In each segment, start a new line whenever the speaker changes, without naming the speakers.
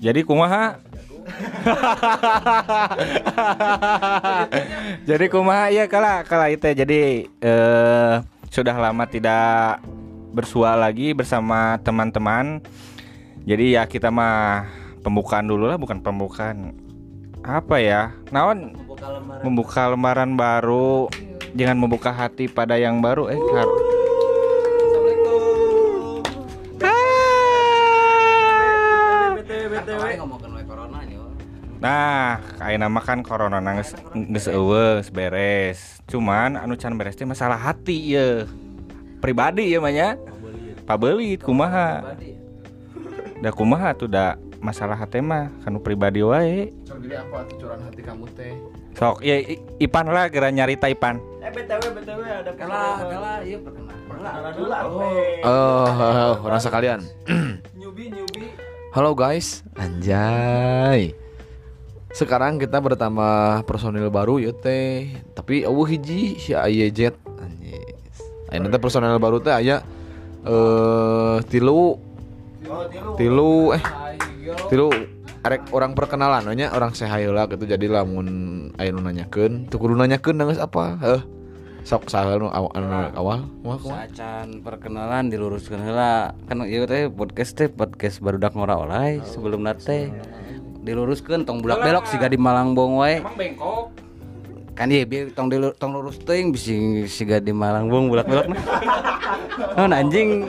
Jadi kumaha? jadi kumaha? Ya kala kala itu jadi eh, sudah lama tidak bersua lagi bersama teman-teman. Jadi ya kita mah pembukaan dulu lah bukan pembukaan. Apa ya? Naon? Membuka lembaran baru. Jangan membuka hati pada yang baru eh har- Nah, kayak nama kan corona nangis beres. Cuman anu can beres teh masalah hati ya. Pribadi ya manya. Pabelit kumaha. Da kumaha tuh da masalah hati mah kanu pribadi wae.
Sok jadi apa tuh curahan hati kamu teh?
Sok ya I- Ipan lah geura nyarita Ipan.
Eh BTW BTW ada
Kalah, kalah, iya perkenalan.
dulu apa?
Oh, orang sekalian.
Nyubi nyubi.
Halo guys, anjay. Sekarang kita bertambah personil baru ya teh. Tapi eueuh hiji si Aya Jet. Anjing. Ayeuna teh personil baru teh aya eh tilu.
Oh, tilu.
eh. Tilu arek orang perkenalan nya orang sehayeula gitu. Jadi lamun aya nu nanyakeun. Teu kudu nanyakeun geus apa heuh? Sok saheul nu aw- anu awal
Sacan perkenalan diluruskan heula. Kan ieu teh podcast teh podcast barudak ngora olay sebelum nate. Diluruskeun tong bulak belok siga di Malangbong wae.
Emang bengkok.
Kan ieu bieu tong dilur, tong lurus bisi siga di Malangbong bulak belok nah. Oh anjing.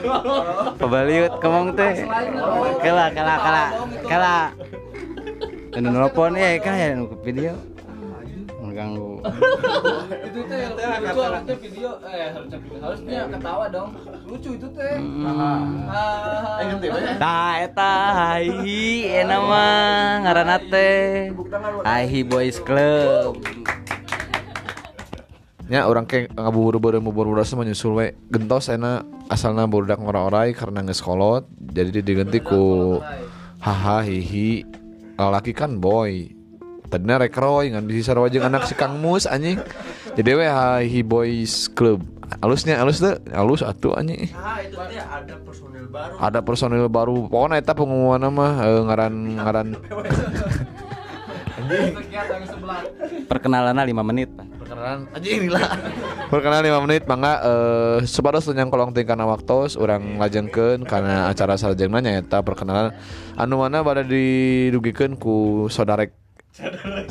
Pabaliut kemong teh. Kala kala kala kala. Anu nelpon eh kan ya video. Mengganggu.
Itu teh yang lucu harusnya video eh harusnya video harusnya ketawa dong. Lucu itu teh. Ah.
Tah eta hi eta mah ngaranna teh Hi Boys Club.
nya orang ke ngabubur-buru mubur-buru mah nyusul we gentos enak asalna budak ngora-orai karena geus kolot jadi diganti ku haha hihi lalaki kan boy tadinya rek roy ngan di sarua jeung anak si Kang Mus anjing jadi we hihi boys club alusnya alus tuh alus atuh anjing
Ah itu teh ada personil baru.
ada personil baru pokoknya eta pengumuman mah eh, ngaran ngaran.
Perkenalanna 5 menit. Pak.
perkenalan anjing lah perkenalan 5 menit mangga eh sepados yang kolong tingkana waktos orang lajengkeun karena acara sarjana nyaeta perkenalan anu mana pada didugikeun ku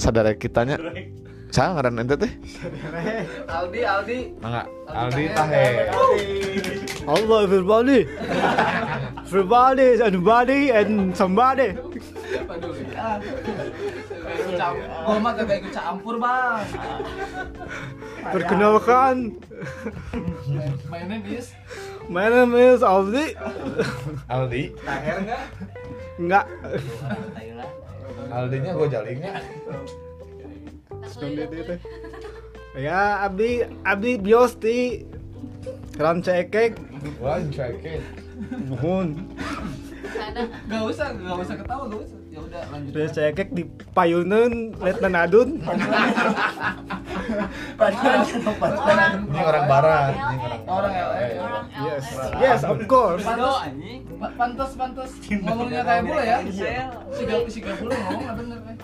saudara kitanya Saya ngaran ente teh?
Aldi Aldi.
Mangga Aldi Tahe.
Hello everybody. everybody is anybody and somebody.
Gua mah kagak ikut campur, Bang.
Perkenalkan,
My name is
my name is Aldi.
Aldi.
Taher enggak?
Enggak.
Aldinya gue jalingnya.
Ya, Abdi Abdi bios di Rancekek.
Wah, cekin.
Nuhun.
Gak usah, gak usah ketawa, gak usah. Ya udah lanjut.
Rancekek di Payuneun Letnan Adun.
Ini orang barat, ini orang
Orang LA.
Yes. Yes, of course.
Pantes, pa- pantes, pantes. Ngomongnya kayak bule ya. Siga, siga bule ngomong nggak bener. eh.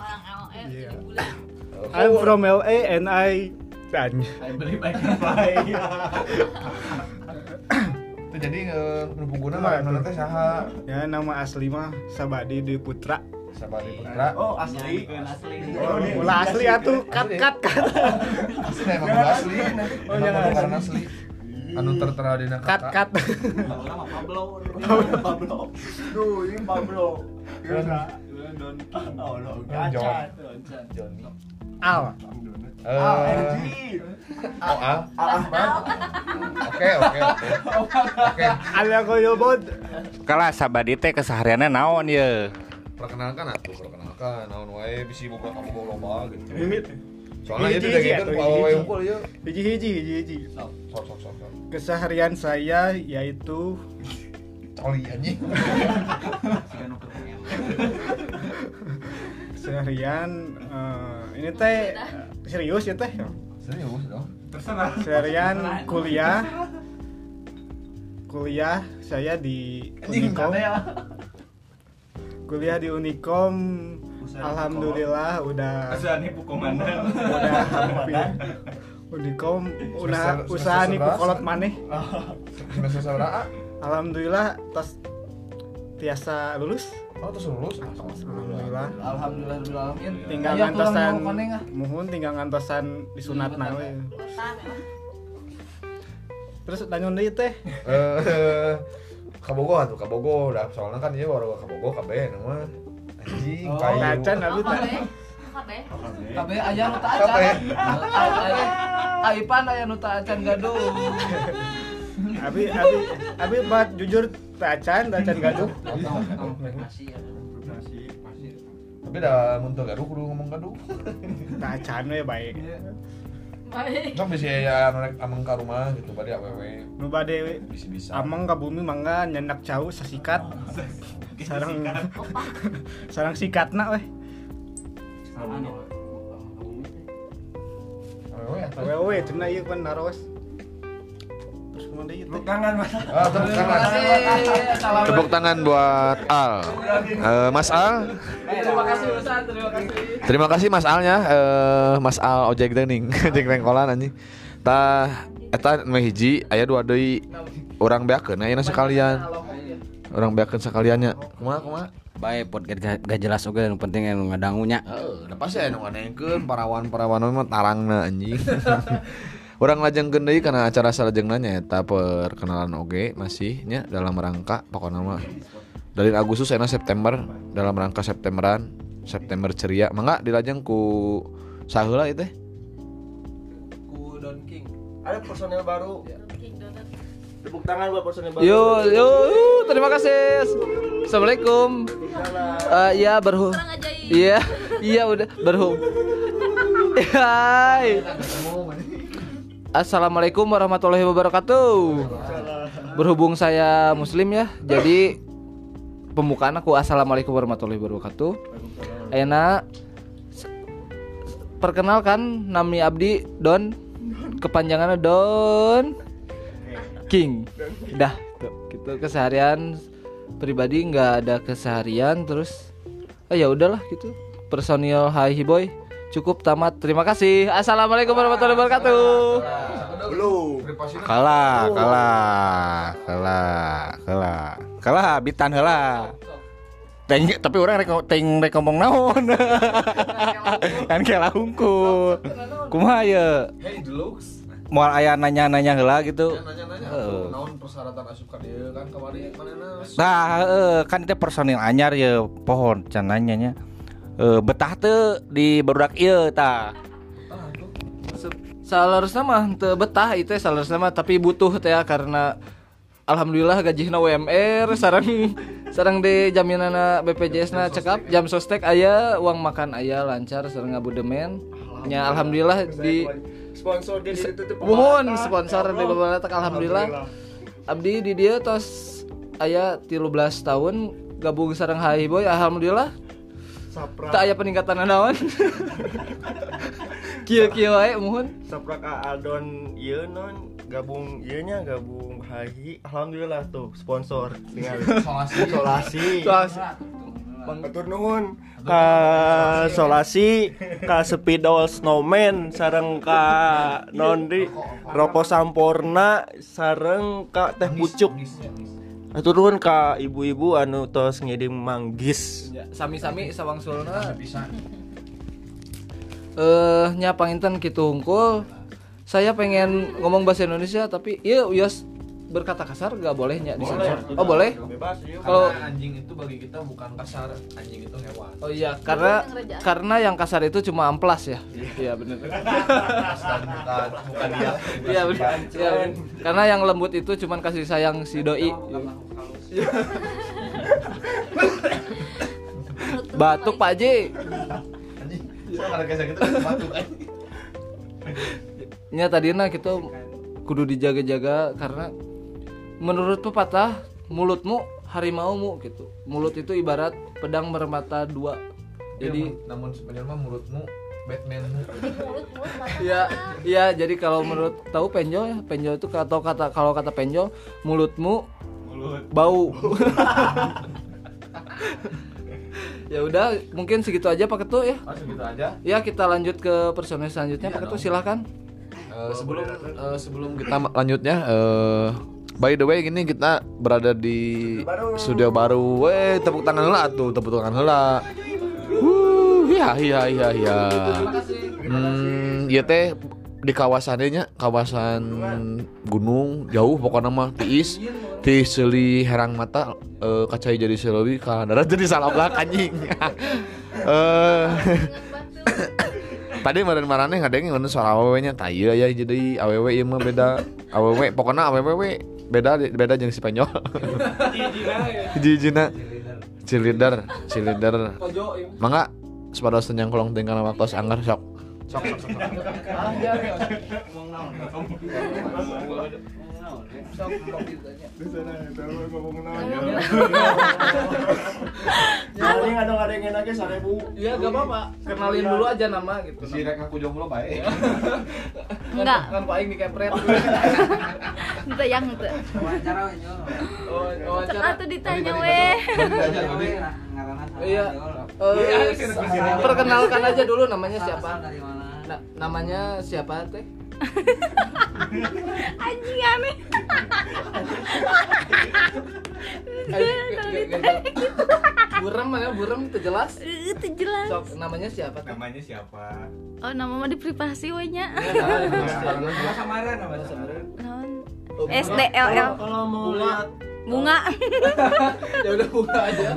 Yeah. I'm from LA and I dan
I believe I can fly.
Itu jadi eh, penghubungna mah anu teh saha?
ya nama asli mah Sabadi Dwi Putra.
Sabari Putra.
Oh asli.
Ulah asli atuh kat kat kat.
Asli emang udah asli.
Oh, jangan asli.
karena asli. Anu tertera di
Kat kat.
Nama Pablo. Pablo. Duh, ini Pablo. Don Oh, lo
John.
Johnny.
Al.
Eh, oh Al. Oke oke oke. Oke.
Alia koyo bod.
Kala sabadi teh kesehariannya naon ya?
Perkenalkan atuh, perkenalkan. Naon wae bisi boga kamu boga lomba gitu.
Mimit.
Soalnya itu udah gitu
hiji.
unggul ya.
Hiji hiji hiji hiji.
Sok sok sok.
Keseharian saya yaitu
Coli anjing.
keseharian eh, ini teh serius ya teh.
Serius dong.
Keseharian kuliah. Kuliah saya di Unikom. Kuliah di Unikom alhamdulillah udah.
Pesan ibu komandan.
udah hampir. Unikom udah usaha
berapa?
kolot maneh.
Semester
alhamdulillah tos tiasa lulus.
Oh, terus lulus?
alhamdulillah.
Alhamdulillah rabbil alamin.
tinggal ngantosan muhun tinggal ngantosan disunat
Iya,
we terus danyon deui teh
Eh, Kabogo tuh, Kabogo udah soalnya kan dia baru Kabogo kabeh nu mah. Anjing,
Oh,
kayu.
kacan abi teh
Kabe aya nu teu
Kabe.
acan. Aipan aya nu acan gaduh.
abi abi abi buat jujur teh acan acan gaduh
Tapi dah mun teu gaduh kudu ngomong gaduh.
teh acan we baik
Kan bisa ya anu rek ameng ka rumah gitu bade awewe
nu bade
bisa-bisa.
amang ka bumi mangga nyendak jauh sasikat sarang sarang sikatna weh
Awewe atuh.
wewe. Cenah ieu kan naros kumaha deui teh
Ah, tepuk
Terima
tangan. Tepuk tangan buat Al. Eh, Mas Al.
Terima kasih Ustaz, terima kasih.
Terima kasih Mas Alnya. Eh, Mas Al ojek dening, ojek pengkolan anjing. Tah eta hiji aya dua deui urang beakeun aya sekalian. Urang beakeun sekaliannya. Kumaha kumaha?
Baik podcast gak, gak jelas oke yang penting yang ngadangunya.
Heeh, da pasti aya nu nganengkeun parawan-parawan mah tarangna anjing. Orang lajengkeun deui kana acara salajengna nyaeta perkenalan oge masih nya dalam rangka pokokna mah dari Agustus ena September dalam rangka Septemberan September ceria mangga dilajeng ku saheula ieu teh
Ku Don King.
Ada personel baru. Tepuk tangan buat personel baru.
Yo, yo, yo, terima kasih. Assalamualaikum. Eh, iya berhu. Iya, iya udah berhu. Hai. Assalamualaikum warahmatullahi wabarakatuh. Berhubung saya muslim ya, jadi pembukaan aku Assalamualaikum warahmatullahi wabarakatuh. Enak. Perkenalkan, nami Abdi Don. Kepanjangannya Don King. Dah, gitu keseharian pribadi nggak ada keseharian terus. Ah ya udahlah gitu. Personil Hai Boy cukup tamat. Terima kasih. Assalamualaikum warahmatullahi wabarakatuh.
Kalah, kalah, kalah, kalah. Kalah habitan heula. Teng, tapi orang rek teng rek ngomong naon. kan kalah hungkul. Kumaha ye?
Hey deluxe
Moal aya nanya-nanya heula gitu.
nanya-nanya
Heeh.
naon persyaratan asup ka dieu kan
Nah, heeh, kan itu personil anyar ya pohon can nanya nya. Eh, betah teu di barudak ieu tah.
Salarusna mah teu betah itu salarusna mah tapi butuh teh ya karena alhamdulillah gajihna UMR sarang sarang di jaminana BPJS na cekap jam sostek aya uang makan aya lancar sareng ngabudemen nya alhamdulillah di
Sponsor ditutup.
Mohon sponsor di Babalatak alhamdulillah. Abdi di dia tos aya 13 tahun gabung sareng Hai Boy alhamdulillah.
Saprak.
Tak aya peningkatan naon. Kieu-kieu wae mohon.
Saprak Adon ieu non gabung ieu nya gabung hahi. Alhamdulillah tuh sponsor tinggal solasi. Solasi. Atur nuhun ka solasi ka Spidol Snowman sareng ka Nondi Roko Sampurna sareng ka Teh Pucuk. Atur nuhun ka ibu-ibu anu tos ngirim manggis.
Ya, Sami-sami sawangsulna. Eh nya panginten kitu hungkul. Saya pengen ngomong bahasa Indonesia tapi iya uyas berkata kasar gak boleh nya disensor. Oh boleh?
Bebas yuk.
Kalau
anjing itu bagi kita bukan kasar anjing itu hewan
Oh iya, karena karena yang kasar itu cuma amplas ya. Iya benar.
bukan bukan dia
Iya benar. Iya, bener. Karena yang lembut itu cuma kasih sayang si doi. Batuk Pak Haji.
anjing Soalnya ada kayak gitu batuk anjing.
Nya tadina kita kudu dijaga-jaga karena menurut pepatah mulutmu harimaumu gitu. Mulut itu ibarat pedang bermata dua. Jadi
namun sebenarnya mah mulutmu Batmanmu
Iya, iya. Jadi kalau menurut tahu penjol ya, penjol itu atau kata kalau kata penjol mulutmu bau. Ya udah, mungkin segitu aja Pak Ketu ya.
Oh, segitu aja.
Ya, kita lanjut ke personel selanjutnya Pak Ketu silahkan.
Eh, sebelum eh, sebelum kita lanjutnya eh by the way gini kita berada di studio baru. Weh, tepuk tangan heula tuh, tepuk tangan heula. Wuh, iya iya iya iya. Hmm, iya teh di kawasannya kawasan gunung jauh pokoknya mah tiis tiis seli herang mata eh, kacai jadi selewi ka darat jadi salabak anjing eh tadi kemarin marane ngadengin ngeun soal awewe nya ieu ya jadi awewe ieu mah beda awewe pokoknya awewe beda beda jeung si penyol jijina cilider cilider mangga sepados yang kolong tinggal waktu anggar sok sok sok sok, sok.
Paling ada ngadengin lagi seribu.
Iya, gak apa-apa. Kenalin dulu aja nama gitu.
si rek ngaku jomblo bae
Enggak,
Kan Pak Aing dikepret.
itu yang itu.
Oh,
Cek
wawancara.
atuh ditanya weh.
Iya. Eh, perkenalkan aja dulu namanya siapa? Na- namanya siapa teh?
Anjing aneh.
Burem mana burem itu jelas.
Eh, Itu jelas.
Sok namanya siapa? teh?
Namanya siapa?
Oh, nama mah di privasi we nya.
Nama samaran nama samaran.
SDLL
Kalau mau lihat
bunga.
Ya udah buka aja.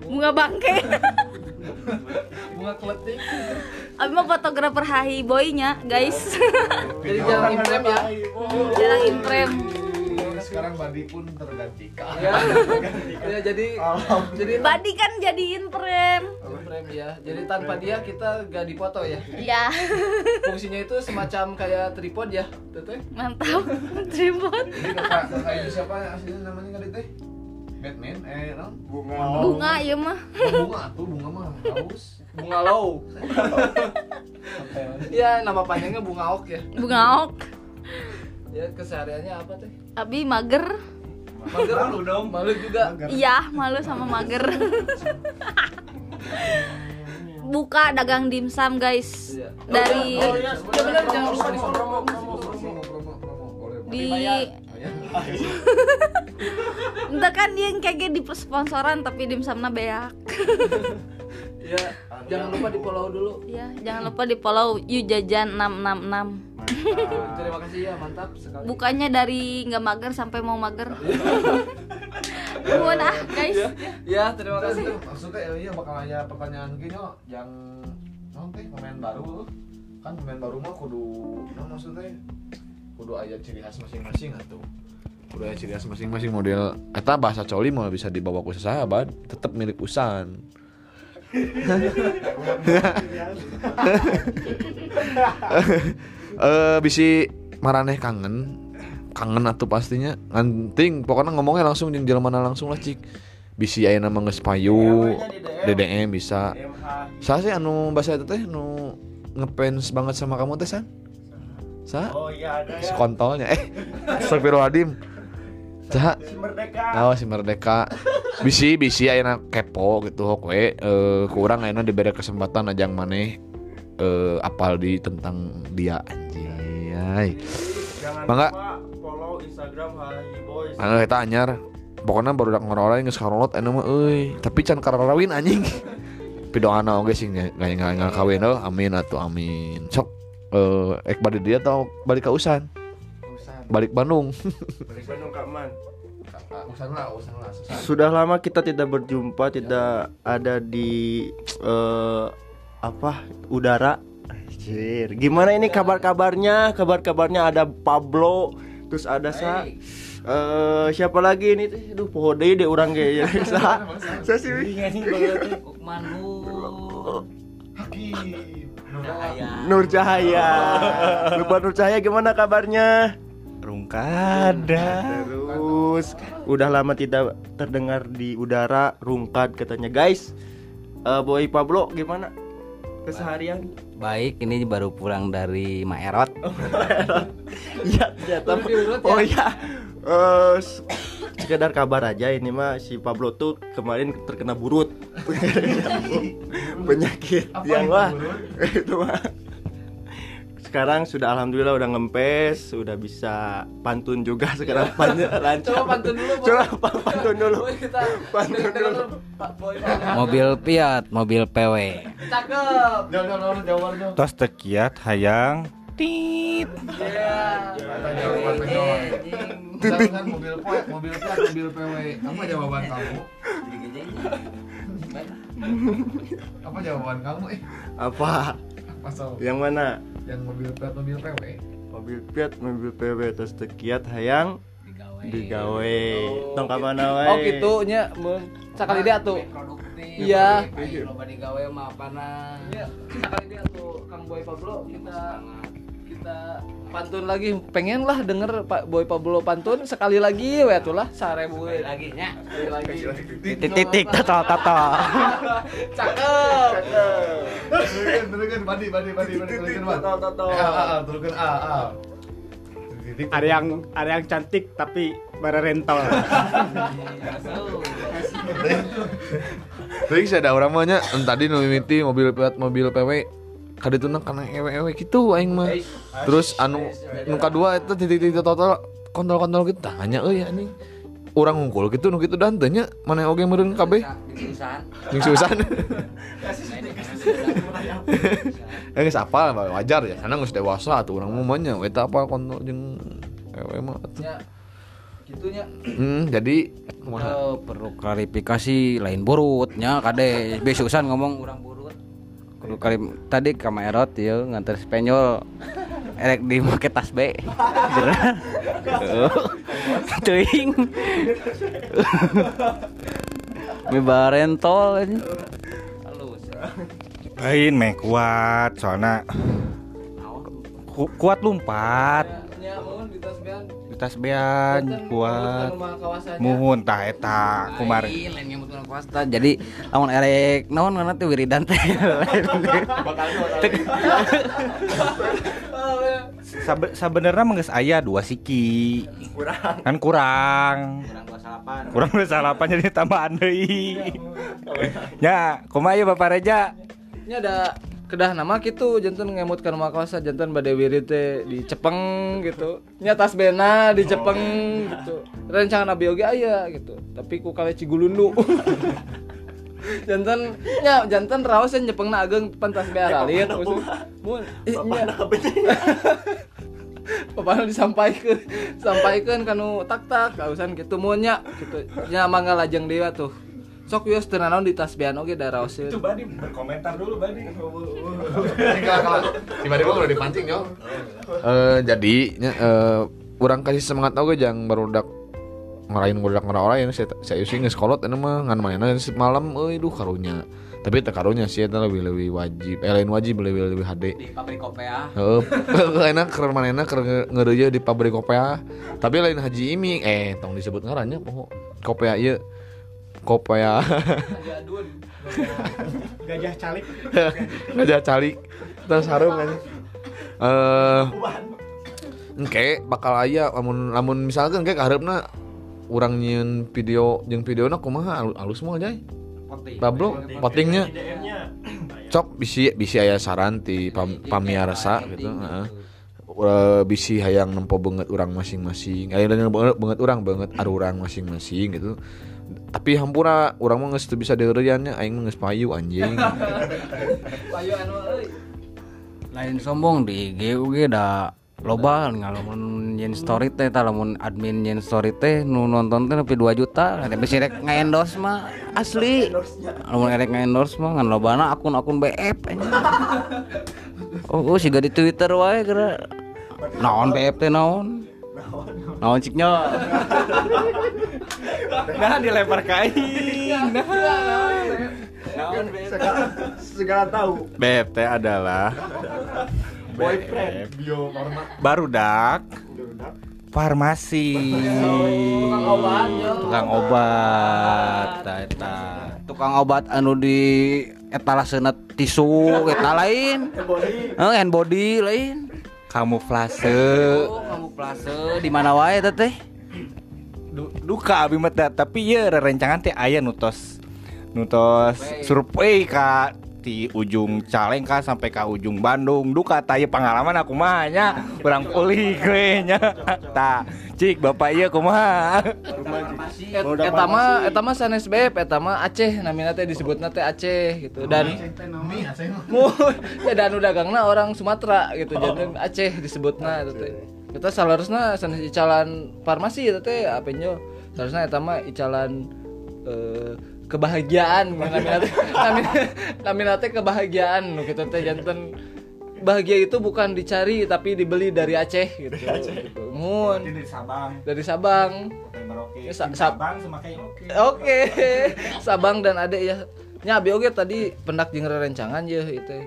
bunga bangke.
Bunga kletik.
Abi mah fotografer hahi boy-nya, guys.
Jadi jangan imprem ya.
Jarang imprem.
sekarang badi pun tergantikan
Ya. Ya jadi jadi
Badi kan jadiin frame.
imprem ya. Jadi tanpa dia kita gak dipoto ya.
Ya,
Fungsinya itu semacam kayak tripod ya. Tuh teh.
mantap. Tripod.
Ini kakak kakak ini siapa aslinya namanya nggak teh? Batman eh non
bunga.
Bunga ya mah.
Bunga tuh bunga mah haus.
Bunga low. ya nama panjangnya bunga ok ya.
Bunga ok.
Ya kesehariannya apa teh?
Abi mager.
Mager malu dong. Malu juga.
Iya, malu sama mager. Buka dagang dimsum, guys.
Iya.
Dari
Oh iya, ya jangan lupa di.
Entah kan dia yang kayak di sponsoran tapi dimsumnya beak.
Ya, jangan lupa di follow dulu.
Ya, jangan lupa di follow Yujajan 666.
Terima kasih ya, mantap sekali.
Bukanya dari nggak mager sampai mau mager. Nuhun ah, guys.
Ya, terima kasih.
Maksudnya iya bakal ada pertanyaan gini oh, yang non teh pemain baru kan pemain baru mah kudu non maksudnya kudu aya ciri khas masing-masing atuh kudu aya ciri khas masing-masing model eta bahasa coli mau bisa dibawa ke sahabat tetap milik usan eh bisi maraneh kangen. Kangen atuh pastinya. Nganting pokoknya ngomongnya langsung jeung jelema langsung lah cik. Bisi aya nama geus payu DDM bisa.
MH.
Sa sih anu bahasa itu teh nu ngefans banget sama kamu teh san? Sa?
Oh iya ada
si
ya.
kontolnya eh. Astagfirullahaladzim
Si Merdeka.
Oh si Merdeka Bisi bisi ayeuna kepo gitu hok we eh kurang ayeuna diberi kesempatan ajang maneh eh apal di tentang dia anjay.
Jangan
Mangga.
lupa follow Instagram Hai Boys.
Anu eta anyar pokoknya baru dak ngora-ngora geus karolot anu mah euy tapi can karawin anjing. Tapi doana oge sih nggak nggak kawin oh amin atuh amin. Sok eh ek balik dia atau balik ke Usan? Balik Bandung.
Balik Bandung
Usan lah.
Sudah lama kita tidak berjumpa, tidak ada di eh, apa udara. Anjir. Gimana ini kabar-kabarnya? Kabar-kabarnya ada Pablo, terus ada sa eh siapa lagi ini teh? Aduh, poho deui deh urang ge ya. Sa. Sa sih. Nur Cahaya. Lupa Nur Cahaya gimana kabarnya? Rungkada. Terus udah lama tidak terdengar di udara Rungkad katanya guys. Eh Boy Pablo gimana keseharian?
Baik, ini baru pulang dari Maerot.
Iya, ternyata.
Baru diurut ya?
Oh iya. Eh, s- sekedar kabar aja ini mah si Pablo tuh kemarin terkena burut penyakit yang wah itu mah sekarang sudah alhamdulillah udah ngempes udah bisa pantun juga sekarang pan lancar
Coba pantun dulu,
coba pa- pantun dulu
kita
Pantun dulu.
Pak Boy Pablo.
Mobil Fiat, mobil PW.
Cakep.
Tos tekiat hayang tit
Iya.
Misalkan mobil Fiat, mobil Fiat, mobil PW. Apa jawaban kamu? Apa jawaban kamu? Eh,
apa
apa so?
yang mana
Yang mobil Fiat, mobil PW.
mobil Fiat mobil PW terus tekiat hayang digawe tong ka mana wae
Oh gitu nya mun sakali dia tuh. Iya.
Loba digawe mah apana?
Ya, sekali dia tuh Kang Boy Pablo kita kita pantun lagi pengen lah denger Pak Boy Pablo pantun sekali lagi we atuh lah sarebu we.
Lagi nya.
Sekali lagi.
Titik-titik tato tato.
Cakep.
Teruskan, teruskan, badi, badi, badi, badi, teruskan, ah, ah, teruskan, ah. Titik.
Ada yang ada yang cantik tapi bara rental.
Tapi ada orang mahnya tadi nu mimiti mobil mobil PW kaditu na kana ewe-ewe gitu aing mah. Terus anu nu kadua eta titik-titik total kontol-kontol gitu tanya euy anjing. Urang ngungkul gitu nu kitu dan teu nya mana oge meureun kabeh. Jeung susan. Eh geus apal wajar ya karena geus dewasa atuh urang mah nya eta apa kontol jeung ewe mah.
Ya. Gitunya.
Hmm, jadi?
Oh, perlu klarifikasi lain burutnya kade besusan ngomong urang burut kudu kali tadi ka Maerot ya nganter Spanyol. Erek di make tas B. Teuing mi barentol aja halus
lain meh kuat soalnya. Ku- kuat lompat
Ya di tas bean. kawasannya.
muhun tah eta kumar.
Jadi lamun erek naon ngaranna teh wiridan teh.
Sabe- sabenerna mah geus aya dua siki
kurang
kan kurang
Urang 28.
kurang udah salapan jadi tambahan deui ya kumaha ieu Bapak Reja
Ini ada kedah nama gitu jantan ngemut ke rumah kawasan jantan bade wirid teh di Cepeng gitu. Nya tas bena di Cepeng gitu. Rencana nabi oge aya gitu. Tapi ku kale cigulundu. Jantan nya jantan raos yang Jepengna ageng pentas bea ralit mun eh, nya. Papa disampaikan sampaikan kanu tak tak kausan gitu. Mun nya gitu. Nya mangga lajeng dewa tuh sok wios teu naon di tas bean oge da raoskeun
Badi berkomentar dulu Badi
Tiba-tiba udah dipancing yo. Eh jadi nya eh urang kasih semangat oge jang barudak ngarain barudak ngora-orain saya saya using geus kolot anu mah ngan mainan malam euy duh karunya. Tapi teu karunya sih eta lebih lebih wajib. Eh lain wajib lebih lebih HD.
Di pabrik kopi ya.
Heeh, enak keren manehna keur ngeureuy di pabrik kopea. Tapi lain Haji Iming eh tong disebut ngarannya poho. Kopea ieu. Kopea.
Gajah calik.
Gajah calik. Terus sarung kan eh engke bakal aya lamun lamun misalkan kayak kaharepna urang nyieun video jeung videona kumaha? Alu- alus mah aja Pablo potingnya. Cok bisi bisi aya saran ti pam, pamiarsa gitu heeh. Eh, bisi hayang nempo banget urang masing-masing. Yang banget banget urang banget arurang masing-masing gitu tapi hampura urang mah geus bisa deureuyannya aing mah geus payu anjing.
Ayo anu.
Lain sombong di IG ge da loba ngalamun yen story teh tah lamun admin yen story teh nu nonton teh nepi 2 juta. Ada bisa rek nge-endorse mah asli. Lamun rek nge-endorse mah ngan lobana akun-akun BF. Oh, oh siga di Twitter wae kira naon BF teh naon? Naon ciknya.
Nah dilempar kain
segala, segala tahu.
BFT adalah
boyfriend.
Barudak farmasi.
Tukang obat,
tukang obat eta
tukang obat anu di etalaseuna tisu eta lain. Eh hand body lain
kamuflase.
Oh, kamu plase di mana wae teh teh?
Du- duka abi mah tapi ya rerencangan teh aya nutos. Nutos survei ka di ujung Calengka sampai ke ujung Bandung. Duka tanya pengalaman aku mah nya kurang pulih gue nya. Tak cik bapak iya kumaha?
Eta mah eta mah sanes beb eta mah Aceh namina teh disebutna teh Aceh gitu. Dan ya dan udah gangna orang Sumatera gitu. Jadi Aceh disebutna itu teh. Kita salarusna sanes icalan farmasi itu teh apa nyo. Salarusna eta mah icalan eh, kebahagiaan teh kebahagiaan nu kitu teh janten bahagia itu bukan dicari tapi dibeli dari Aceh gitu. Gitu. Mun
dari Sabang
dari Sabang.
Merauke
Sa- Sa-
Sabang semakai oke
Oke, Sabang dan Ade ya. Nya abi oge tadi pendak jeung rerencangan ya itu.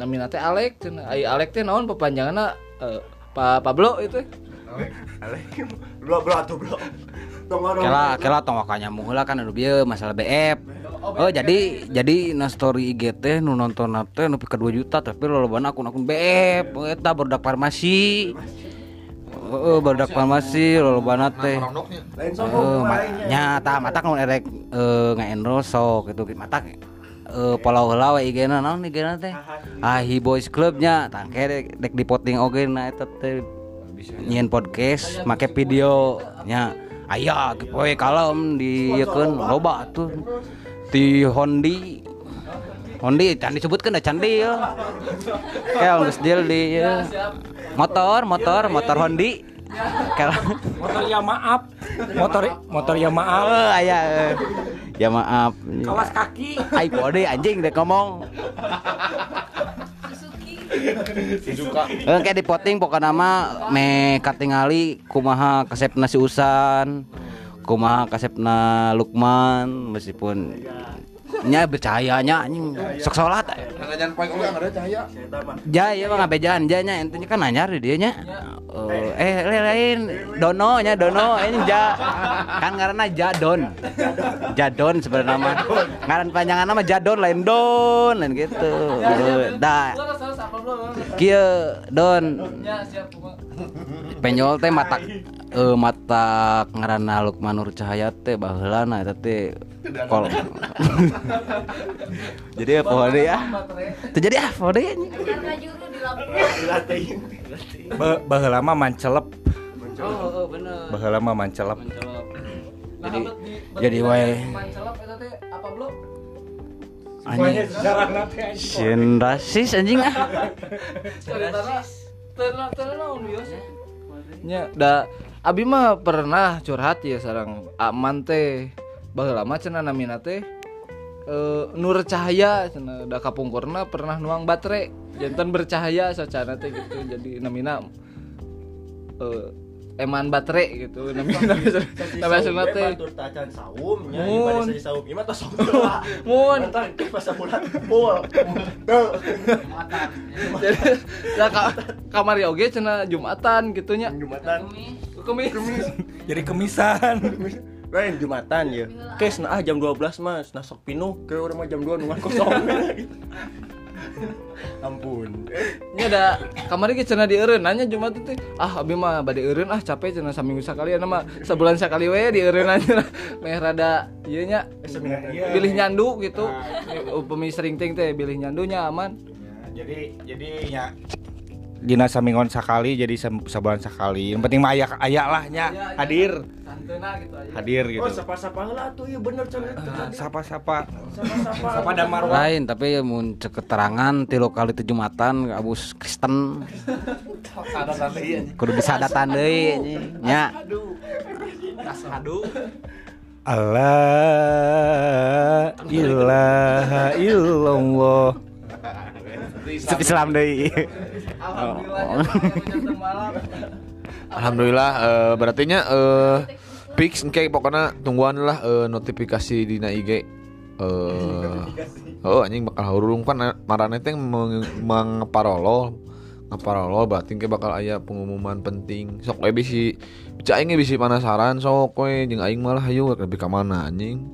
Namina teh Alek cenah. Ai Alek teh naon pepanjanganna eh, Pa Pablo itu.
Bro, bro, atuh bro.
Kela kela tong wakanya heula kan anu bieu masalah BF. Oh jadi jadi na story IG teh nu nonton teh nepi ka 2 juta tapi lolobana akun-akun BF eta barudak farmasi. Heeh barudak farmasi lolobana teh.
Lain
Eh,
sombong
ma- nya tah mata mun erek eh nge-endorse sok gitu mata eh follow heula we IG-na naon IG-na teh. Ahi Boys Club nya tangke dek, dek dipoting oge na eta teh nyian podcast make video nya aya poe kalem diekeun loba tuh di Hondi Hondi can disebutkeun da candi ya. Kayak geus deal di ya. motor motor motor Hondi.
Motor ya maaf motor motor ya maaf
Oh, eh. Ya maaf.
kawas kaki
Ai pode anjing dek ngomong. Eh kayak di poting pokoknya nama me katingali kumaha kasepna si Usan. Kumaha kasepna Lukman meskipun nya bercahayanya anjing. Sok salat
Nangan poin oge ada cahaya.
ja ya mah ngabejaan ja nya intinya kan nanyar di dia nya. Eh, eh lain. Dono nya dono. Ini ja. Kan karena jadon jadon sebenarnya nama. Ngaran panjangan nama jadon lain don lain gitu. Da. Kieu don. Penyol teh mata eh mata ngaranna Lukman Nur Cahaya teh baheulana eta teh kol jadi ya tuh jadi apa deh ya
Karena juru di Lampung.
Dilatein.
Ba- baheula mah mancelep
Oh, oh bener.
mah mancelep.
Nah,
Jadi- jadi
di-
wae.
Mancelop eta teh apa belum?
anjing Sieun rasis anjing ah
bios. Nya da abi mah pernah curhat ya sarang aman teh baheula mah cenah namina teh eh nur cahaya cenah da kapungkurna pernah nuang baterai. Jantan bercahaya sacana teh gitu. Jadi namina eh eman baterai gitu. Namina namina cenah teh
Batur tacan saum nya
Mun.
saum. Ieu mah tos
mun.
Mantan pas bulan. Tuh.
jadi da ka, kamari oge cenah jumatan gitunya.
Jumatan.
kemis.
Jadi kemisan
Lain Jumatan ya. Kes nah ah, jam 12 mas, nah sok pinuh ke orang mah jam 2 nungan kosong. Ampun.
Ini ada kamari ge cenah dieureun. Nanya Jumat itu ah abi mah bade eureun. Ah capek cenah saminggu sakali anu mah sebulan sakali we dieureun aja. Meh rada ieu nya bilih nyandu gitu. Upami sering ting teh bilih nyandunya aman.
Jadi jadi ya dina samingon sakali jadi sam- sabulan sakali. Yang penting mah aya aya lah nya. Hadir.
Santeuna gitu aja.
Hadir gitu.
Oh, sapa-sapa heula tuh, iya bener can eta tadi.
sapa-sapa.
Sapa-sapa.
sapa damar wae
lain tapi mun cek keterangan tilu kali tujuh matan abus Kristen. Kudu disadatan deui anjing. Nya.
Allah ilaha illallah Islam deui
alhamdulillah malam.
Alhamdulillah eh berarti nya eh fix engke pokoknya tungguan lah eh, notifikasi dina IG eh oh anjing bakal hurung. Kan marane teh meng- mengeparolol ngeparolol berarti engke bakal aya pengumuman penting. Sok we bisi bisa aing bisi penasaran sok we jeung aing malah hayu lebih ka mana anjing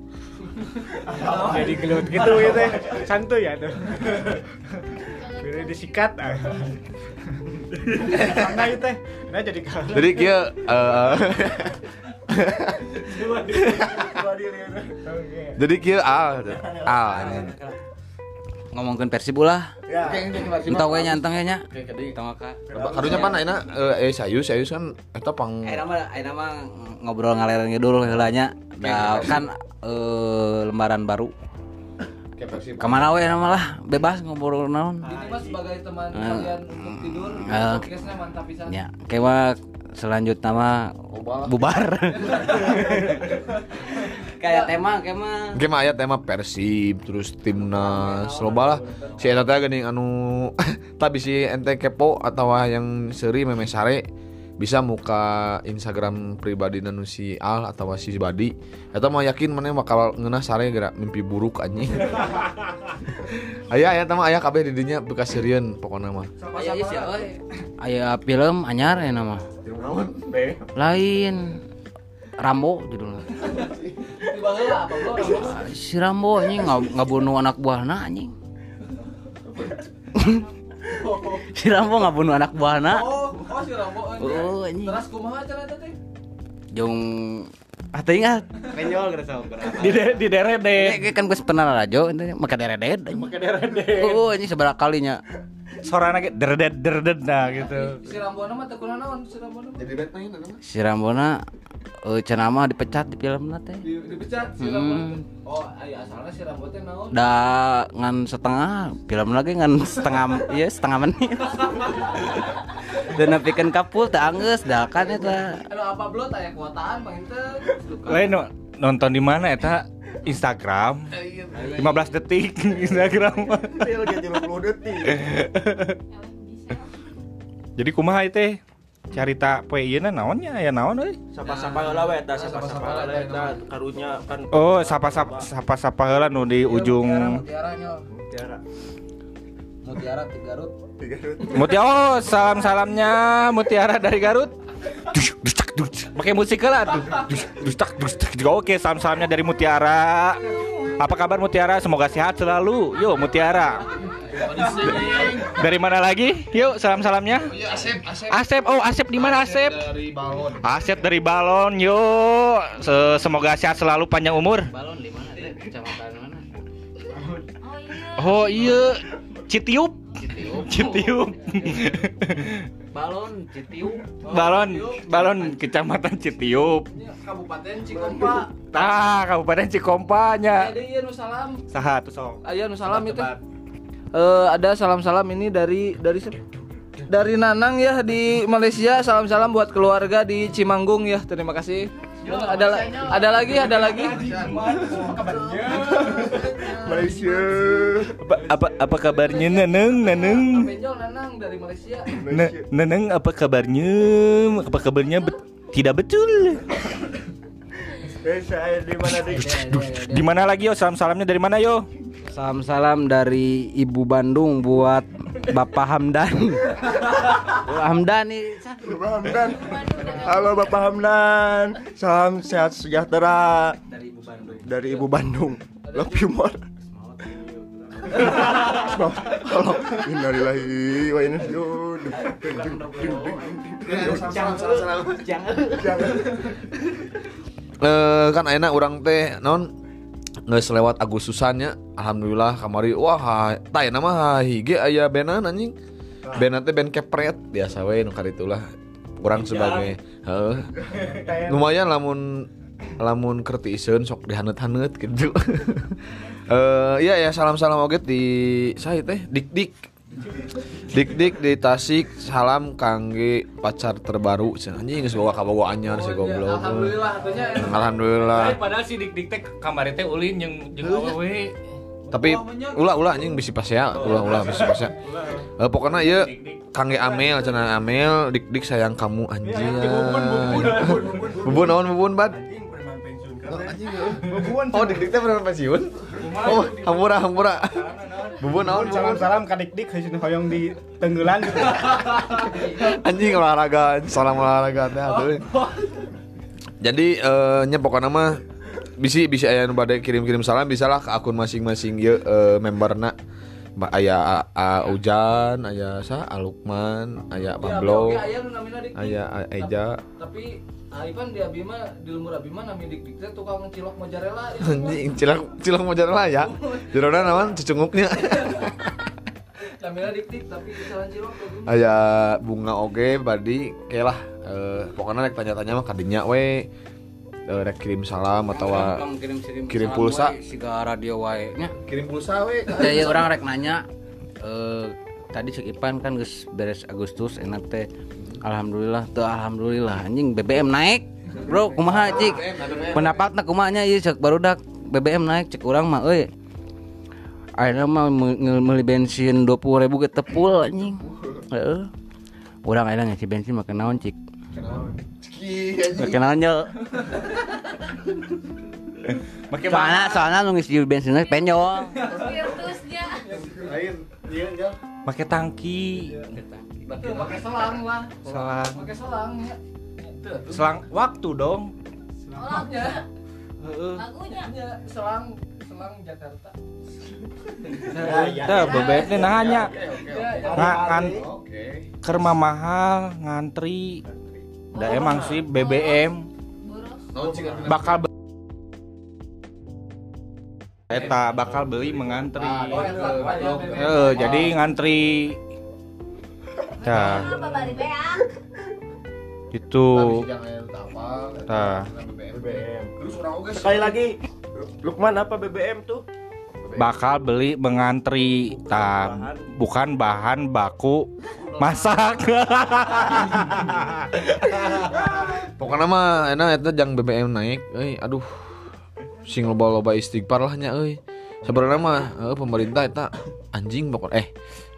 Jadi gelut gitu gitu. Santuy ya tuh. Bila disikat ah. Nah itu teh. Nah jadi kalau
jadi kieu eh Jadi kieu al. Al. Ini.
Ngomongkeun Persib ulah.
Ya.
Entah we nyanteng ya nya. Tong ka.
Karunya pan ayeuna eh sayus sayus kan eta pang
Ayeuna mah ayeuna mah ngobrol ngaler ngidul heula nya. Da kan eh, lembaran baru. Ke mana we nama lah? Bebas ngobrol naon.
Ini mas sebagai teman
Eh.
kalian untuk tidur
Eh.
podcastnya mantap pisan
Ya, kewa selanjutnya mah bubar. Kayak tema kema
Game aya tema Persib terus timnas loba lah. si eta teh geuning anu tapi si ente kepo atau yang seri meme sare bisa muka Instagram pribadi nu si Al atau si Badi eta mah yakin mana bakal ngeunah sare gerak mimpi buruk anjing aya aya mah aya kabeh di dinya bekas serieun pokokna mah
Aya ieu sih euy. Aya film anyar ya nama. Lain Rambo judulnya. Ah, Si Rambo anjing ngab- ngabunuh anak buahna anjing. Si Rambo ngabunuh anak buahna.
oh oh si Rambo anjing.
Oh anjing.
terus kumaha cenah eta teh
Jong ah teh ingat.
Penyol geus saung
Di de, di derede.
Eh, kan gue pernah rajo itu maka deredet.
Pakai derede.
Oh ini seberapa kalinya.
Suarana ge derdet derdet nah gitu.
si Rambo mah teu kunaon naon si Rambo
Si Rambona eh cenah mah dipecat di film teh.
Di- dipecat si Rambo oh aya asalna si Rambo teh naon
Da ngan setengah film lagi ngan setengah iya setengah menit. Dan nepikeun kapul teh anggeus da kan eta.
anu apa blot aya kuotaan panginten
Lain no- nonton di mana eta? Instagram. 15 detik Instagram.
30 detik.
jadi kumaha teh? Carita poe ieu naonnya aya naon euy?
Sapa-sapa heula we eta, sapa-sapa heula eta karunya kan
oh sapa-sapa sapa-sapa heula nu di ujung
Mutiara. Mutiara di Garut.
Mutiara oh salam salamnya Mutiara dari Garut Pakai musik lah tuh. Oke salam salamnya dari Mutiara. Apa kabar Mutiara? Semoga sehat selalu. Yuk Mutiara. Dari mana lagi? Yuk salam salamnya
Asep Asep
Asep oh Asep di mana Asep?
Dari balon.
Asep dari Balon yuk Se- semoga sehat selalu panjang umur.
Balon di mana? Teh? Kecamatan mana?
oh iya. Citiup Citiup.
Balon Citiu.
Balon Balon kecamatan Citiup.
Ini Kabupaten Cikompa.
Tah, Kabupaten Cikompanya.
ada iya nu salam
Saha tuh sok.
aya nu salam itu. Eh ada salam-salam ini dari dari dari Nanang ya di Malaysia. Salam-salam buat keluarga di Cimanggung ya. Terima kasih ada la- ada lagi ada lagi
Malaysia.
Apa apa, apa kabarnya Neneng Neneng?
Dari Malaysia
Neneng apa kabarnya? Apa kabarnya bet- tidak betul?
Eh saya di mana?
Di mana lagi yo? Salam-salamnya dari mana yo?
Salam-salam dari Ibu Bandung buat Bapak Hamdan. Hamdan nih.
Bapak Hamdan. Halo Bapak Hamdan. Salam sehat sejahtera
Dari Ibu Bandung.
dari Ibu Bandung. Love you more. Halo, innalillahi wa inna ilaihi
Eh kan enak orang teh non nggak selewat Agustusannya alhamdulillah kamari wah tah nama hige aya benan anjing. Benan teh ben kepret biasa we nu itulah kurang sebagai heeh. Lumayan lamun lamun kerti iseun sok dihanet-hanet gitu. Eh iya ya salam-salam oge di saya teh dik dik dik dik di Tasik salam kangge pacar terbaru. Cenah, anjing geus bawa kabogo anyar si goblok.
Alhamdulillah enak.
Alhamdulillah.
Padahal si dik dik teh kamari teh ulin jeung jeung awewe.
tapi ulah ulah anjing bisi pas ya ulah ulah bisi pas ya Eh, pokoknya ya kangge Amel cenah Amel dik dik sayang kamu anjing. Bubun naon bubun bad? Oh dik dik teh pernah pensiun oh hampura hampura bubun naon bubun
Salam-salam ka dik-dik heuseun hoyong di Tenggelan. Gitu.
anjing olahraga. Salam olahraga teh atuh. Jadi eh nya pokoknya mah bisi bisa aya nu bade kirim-kirim salam bisalah ke akun masing-masing ye eh, memberna. Ba- aya A- A- Ujan aya sa Alukman aya Pablo
aya dik
Eja.
Tapi Ipan di Abima di lumur Abima nami dik dik teh tukang cilok mozzarella.
Anjing, cilang cilang mozzarella ya. Jerona naon cucunguknya.
Kamila dik dik tapi kesalahan cilok.
Aya bunga oge badi kayak lah eh, pokoknya rek tanya-tanya mah kadinya we eh, rek kirim salam atau
Gampang kirim-kirim
kirim
salam
pulsa.
siga radio wae nya.
kirim pulsa we.
Jadi orang rek nanya eh tadi cek Ipan kan geus beres Agustus enak teh. Alhamdulillah tuh alhamdulillah anjing BBM naik. Bro, kumaha cik? Pendapatna kumanya ieu cek barudak BBM naik cek urang mah euy. Akhirnya mah meuli bensin 20 ribu ke tepul anjing. Heeh. Urang akhirnya ngisi bensin make naon cik? Make naon yo?
Make
Soalnya soalnya nu ngisi bensinnya penyol.
Virtusnya.
Make tangki.
Betul pakai selang lah.
Selang.
Pakai selang ya. Tuh,
Selang waktu dong.
Olahnya.
Heeh.
Lagunya.
Ya, selang selang Jakarta.
Nanya.
Ya, ya.
Nga- ngan- Kerma mahal ngantri. Da emang sih BBM
Boros.
bakal Eta bakal beli mengantri. Eh, jadi ngantri. Tah,
beak?
itu.
BBM. Sekali lagi. Lukman apa BBM tuh?
bakal beli mengantri. Tah, bukan bahan baku masak.
Pokoknya mah enak eta jang BBM naik, euy aduh. Sing loba-loba istighfar lah nya euy. Sebenarnya mah eh, pemerintah eta anjing pokok eh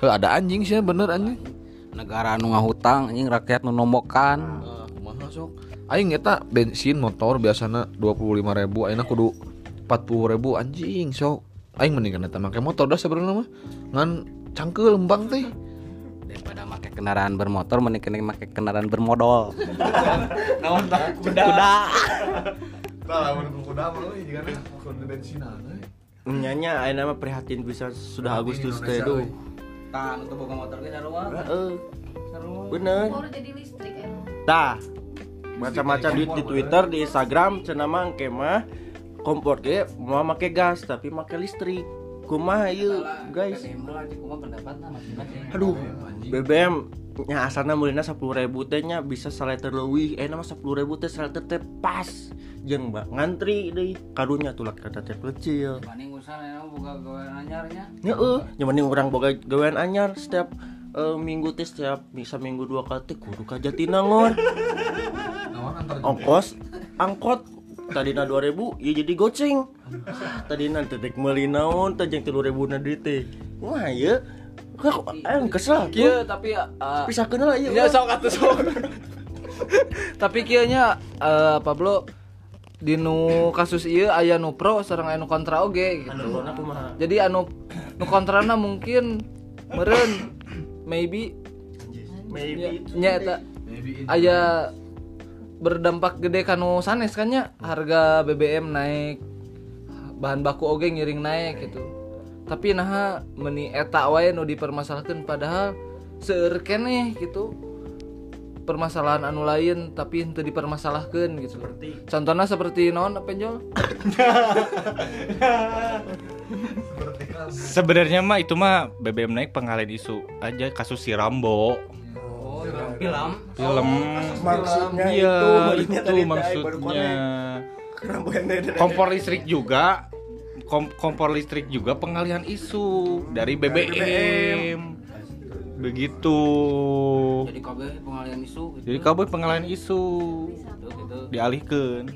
heuh, ada anjing sih bener anjing.
Negara nu ngahutang anjing rakyat nu nombokan.
Nah, kumaha sok? Aing eta bensin motor biasana 25.000 ribu ayeuna kudu 40.000 anjing sok. Aing mendingan eta make motor dah sebenarnya mah. Ngan cangkeul lembang teh.
daripada pakai kendaraan bermotor mending kena pakai kendaraan bermodal
Naon tah kuda.
kuda
Tah lamun kuda mah euy jigana kudu bensinan euy.
Nyanya ayeuna mah prihatin bisa sudah Agustus teh tuh.
Tan untuk boga motor ge sarua
Heeh. Bener.
Baru jadi listrik ya.
Tah. Macam-macam di, di Twitter, di Instagram cenah mah engke mah kompor ge mau make gas tapi make listrik. Kumaha ieu guys? Aduh, BBM nya asalna mulina 10.000 teh nya bisa saliter leuwih, eh nama 10.000 teh saliter teh pas. Jeung Mbak ngantri deui karunya tuh laki kata teh kecil.
Banding usaha enak boga gawean anyarnya
Heeh, yang penting orang boga gawean anyar setiap eh, minggu teh setiap bisa minggu dua kali teh kudu ka Jatinangor. Ongkos angkot tadina 2000 ya jadi goceng. Tadina teh dek meuli naon teh jeung 3000 na teh. Wah ya. Kok aing kesel
Kieu
tuh.
tapi uh,
Pisahkeun lah ieu.
Ya sok atuh sok. Tapi kieu nya eh, Pablo di nu kasus ieu aya nu pro sareng aya nu kontra oge gitu.
Anu?
Jadi anu nu kontrana mungkin meureun maybe
Maybe.
nya eta aya berdampak gede kanu sanes kan nya harga BBM naik bahan baku oge ngiring naik gitu tapi nah meni eta wae nu dipermasalahkan padahal seueur keneh gitu permasalahan anu lain tapi henteu dipermasalahkan gitu.
Seperti?
Contohnya seperti non penjol?
Sebenarnya mah itu mah BBM naik pengalian isu aja kasus si Rambo.
film?
Film.
maksudnya
Iya,
itu, maksudnya.
itu maksudnya. Kompor listrik juga kom- kompor listrik juga pengalihan isu dari BBM. Begitu.
jadi kabeh pengalian isu gitu
Jadi kabeh pengalihan isu
gitu, gitu.
dialihkan.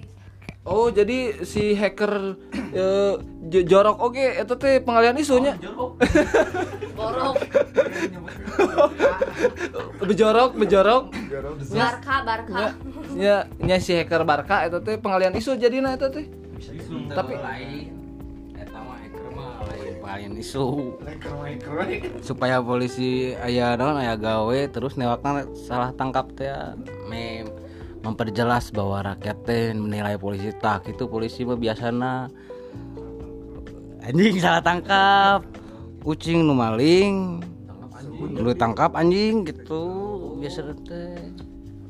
oh jadi si hacker eh, j- jorok oge eta teh pengalian isunya
Borok.
bejorok bejorok
Barka, Barka.
nya nya si hacker Barka eta teh pengalian isu jadina eta teh
tapi lain pengalian isu. Supaya polisi aya naon aya gawe terus newakna salah tangkap teh mem memperjelas bahwa rakyat teh menilai polisi tak itu polisi mah biasana. Anjing salah tangkap. Kucing nu maling lu tangkap anjing gitu. Biasa teh.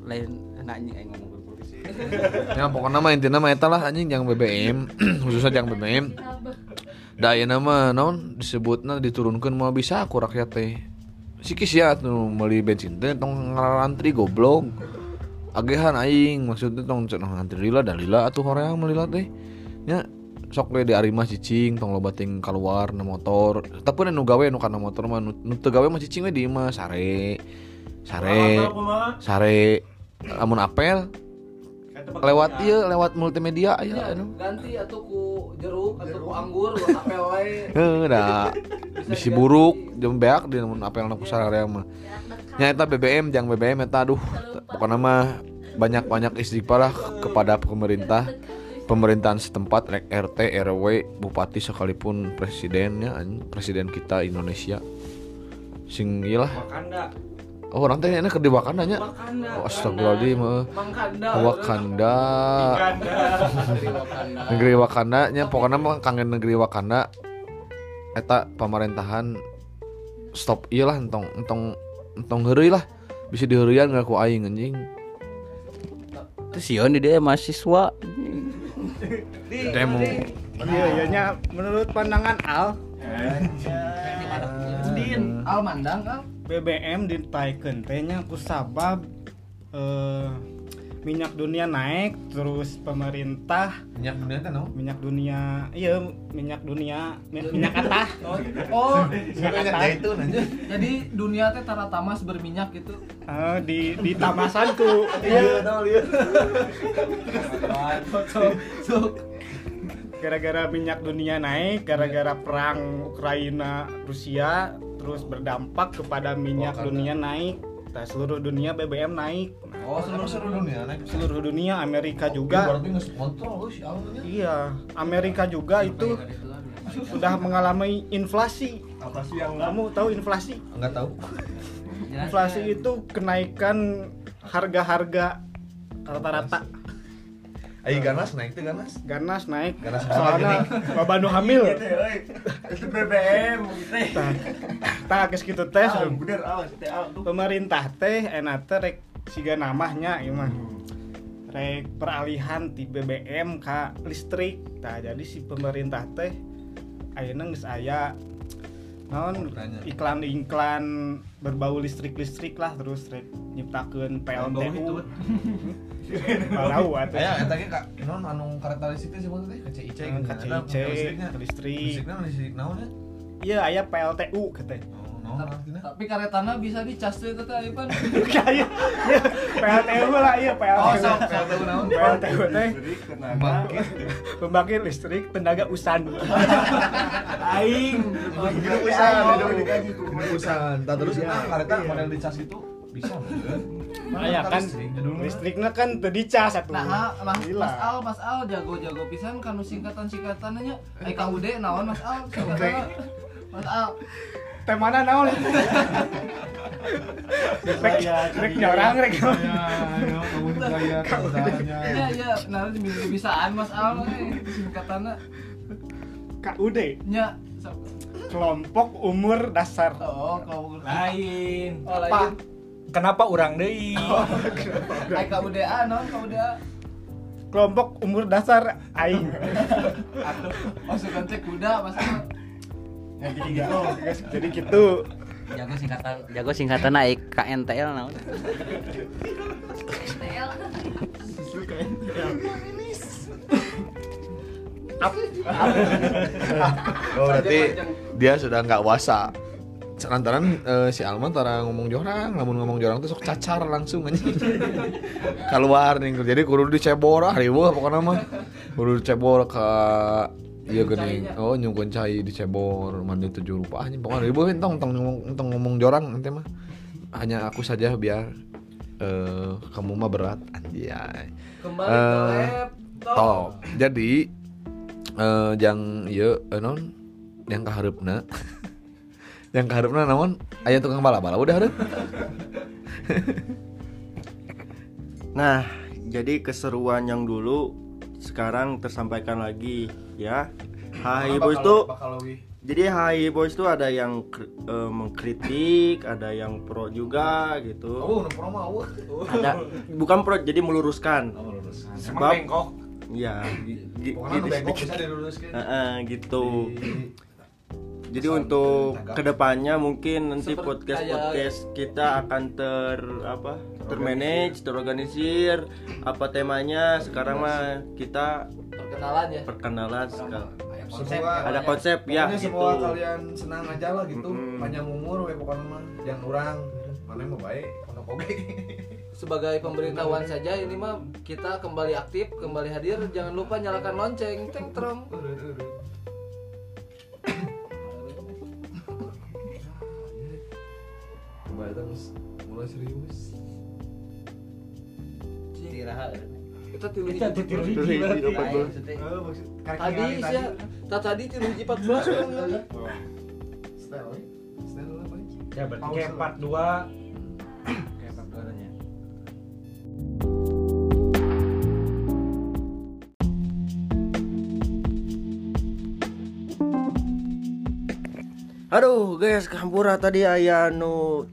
Lain nah anjing aing ngomong polisi.
Ya pokoknya mah intinya mah eta lah anjing yang BBM khususnya yang BBM. Da ayeuna mah naon disebutna diturunkeun mau bisa aku rakyat teh. Sikis ya tuh meuli bensin teh tong goblok. Agehan aing maksudnya tong cenah ngantri lila da lila atuh horeang melila teh. Nya sok we di arimah cicing tong loba ting keluar na motor. Tapi nu gawe nu kana motor mah nu nu teu gawe mah cicing we di imah sare. Sare. Sare amun apel lewat iya lewat multimedia aya anu
ganti atau ku jeruk atau ku anggur apel wae.
Heeh, da bisi buruk jeung beak di namun apelna ku sararea mah. Nya eta BBM jang BBM eta aduh. Pokokna mah banyak-banyak istighfar lah kepada pemerintah. Pemerintahan setempat rek RT RW bupati sekalipun presidennya presiden kita Indonesia. Sing ieu lah
Wakanda.
Oh orang teh enak di Wakanda nya
Wakanda.
oh, astagfirullahaladzim eh. Wakanda. Negeri Wakanda nya pokoknya mah kangen negeri Wakanda. Eta pemerintahan stop iya lah entong entong entong heureuy lah. Bisa diheurian nggak ku aing anjing.
Terus Sion di dia mahasiswa.
demo.
Iya, iya nya menurut pandangan Al.
Din Al mandang Al
BBM ditaikeun teh nya ku sabab eh, minyak dunia naik terus pemerintah
minyak dunia kan no?
minyak dunia iya minyak dunia mi- minyak atah
oh
minyak atah
jadi dunia teh tara tamas berminyak gitu.
Eh, di di tamasan ku iya. gara-gara minyak dunia naik gara-gara perang Ukraina Rusia terus berdampak kepada minyak dunia naik nah, seluruh dunia BBM naik.
Oh seluruh seluruh dunia naik.
Seluruh dunia Amerika juga.
alnya
iya Amerika juga itu sudah mengalami inflasi.
Apa sih yang
kamu tahu inflasi?
Nggak tahu.
Inflasi itu kenaikan harga-harga rata-rata
ayo ganas naik tuh ganas
ganas naik.
Ganas
soalnya bapak nu hamil.
Itu BBM gitu.
tak geus kitu teh
Ah, bener awas teh ah,
pemerintah teh enak teh rek siga namanya ieu mah. Rek peralihan ti BBM ka listrik. Tah jadi si pemerintah teh ayeuna geus aya naon iklan-iklan berbau listrik-listrik lah terus rek nyiptakeun PLTU Tahu atuh.
Aya eta ge non anu kereta listrik teh sebutna teh KCIC
Eh, KCIC, listrik.
Listrik naon ya?
Iya aya PLTU.
Oh, artinya?
tapi karetana bisa dicas itu teh Ipan
Kayak iya PLTU lah iya PLTU.
Oh, sok PLTU naon?
PLTU teh
Pembangkit.
pembangkit listrik tenaga usan. Aing.
Urusan, urusan. Tah terus kita kereta model dicas itu bisa
Aya kan listriknya kan teu dicas atuh.
nah mas,
Gila.
mas Al mas Al jago jago pisan kanu singkatan singkatannya eh ude naon mas Al? Singkatannya mas Al.
Teh mana naon? Rek rek nyorang rek.
iya iya nah minggu bisaan mas Al singkatannya.
KUD
nya
kelompok umur dasar.
oh kalau
Lain.
oh lain
Kenapa orang deui?
eh KUDA naon KUDA
Kelompok umur dasar aing.
atuh masukan teh kuda mas
Ya jadi gitu. Jadi gitu.
Jago singkatan, jago singkatan naik KNTL naon.
Oh, berarti dia sudah nggak wasa. Sekantaran eh, si Alman tara ngomong jorang, namun ngomong jorang tuh sok cacar langsung aja. Keluar nih, jadi kudu dicebor ah riweuh pokoknya mah. Kudu dicebor ke Iya gini, oh nyungkun cai dicebor mandi tujuh rupa. Aja pokoknya ribu entong entong ngomong entong ngomong jorang nanti mah. Hanya aku saja biar eh kamu mah berat anjay.
Kembali
Eh,
ke laptop.
top jadi eh yang iya eh, non yang kaharupna yang kaharupna namun aya tukang bala-bala udah hareup
Nah, jadi keseruan yang dulu sekarang tersampaikan lagi ya. Hai Ibu itu jadi Hai Boys tuh ada yang eh, mengkritik, ada yang pro juga gitu.
Oh, promo
Ada bukan pro jadi meluruskan.
Oh, lulus.
Sebab ya
Pokoknya
gitu,
bengkok
sedikit.
bisa diluruskan.
Heeh, gitu.
Di-
Jadi untuk
ke
depannya mungkin nanti
Seperti
podcast podcast kita akan ter apa termanage, terorganisir. Apa temanya? Sekarang mah kita
perkenalan ya.
perkenalan sekali.
Semua
Ada konsep ya gitu.
semua kalian senang aja lah gitu.
Mm-mm.
panjang umur we pokoknya mah. Jangan orang mana mau baik mana oke
sebagai pemberitahuan saja ini mah kita kembali aktif kembali hadir. Jangan lupa nyalakan lonceng. Teng terong
coba itu Mas. mulai serius.
Kita tilu hiji
Terus ini apa tuh?
tadi sih ya tak tadi tilu hiji 14 dong ya.
style style apa
Ya berarti kayak part 2 Kayak part 2 nya
Aduh guys, kampura tadi aya nu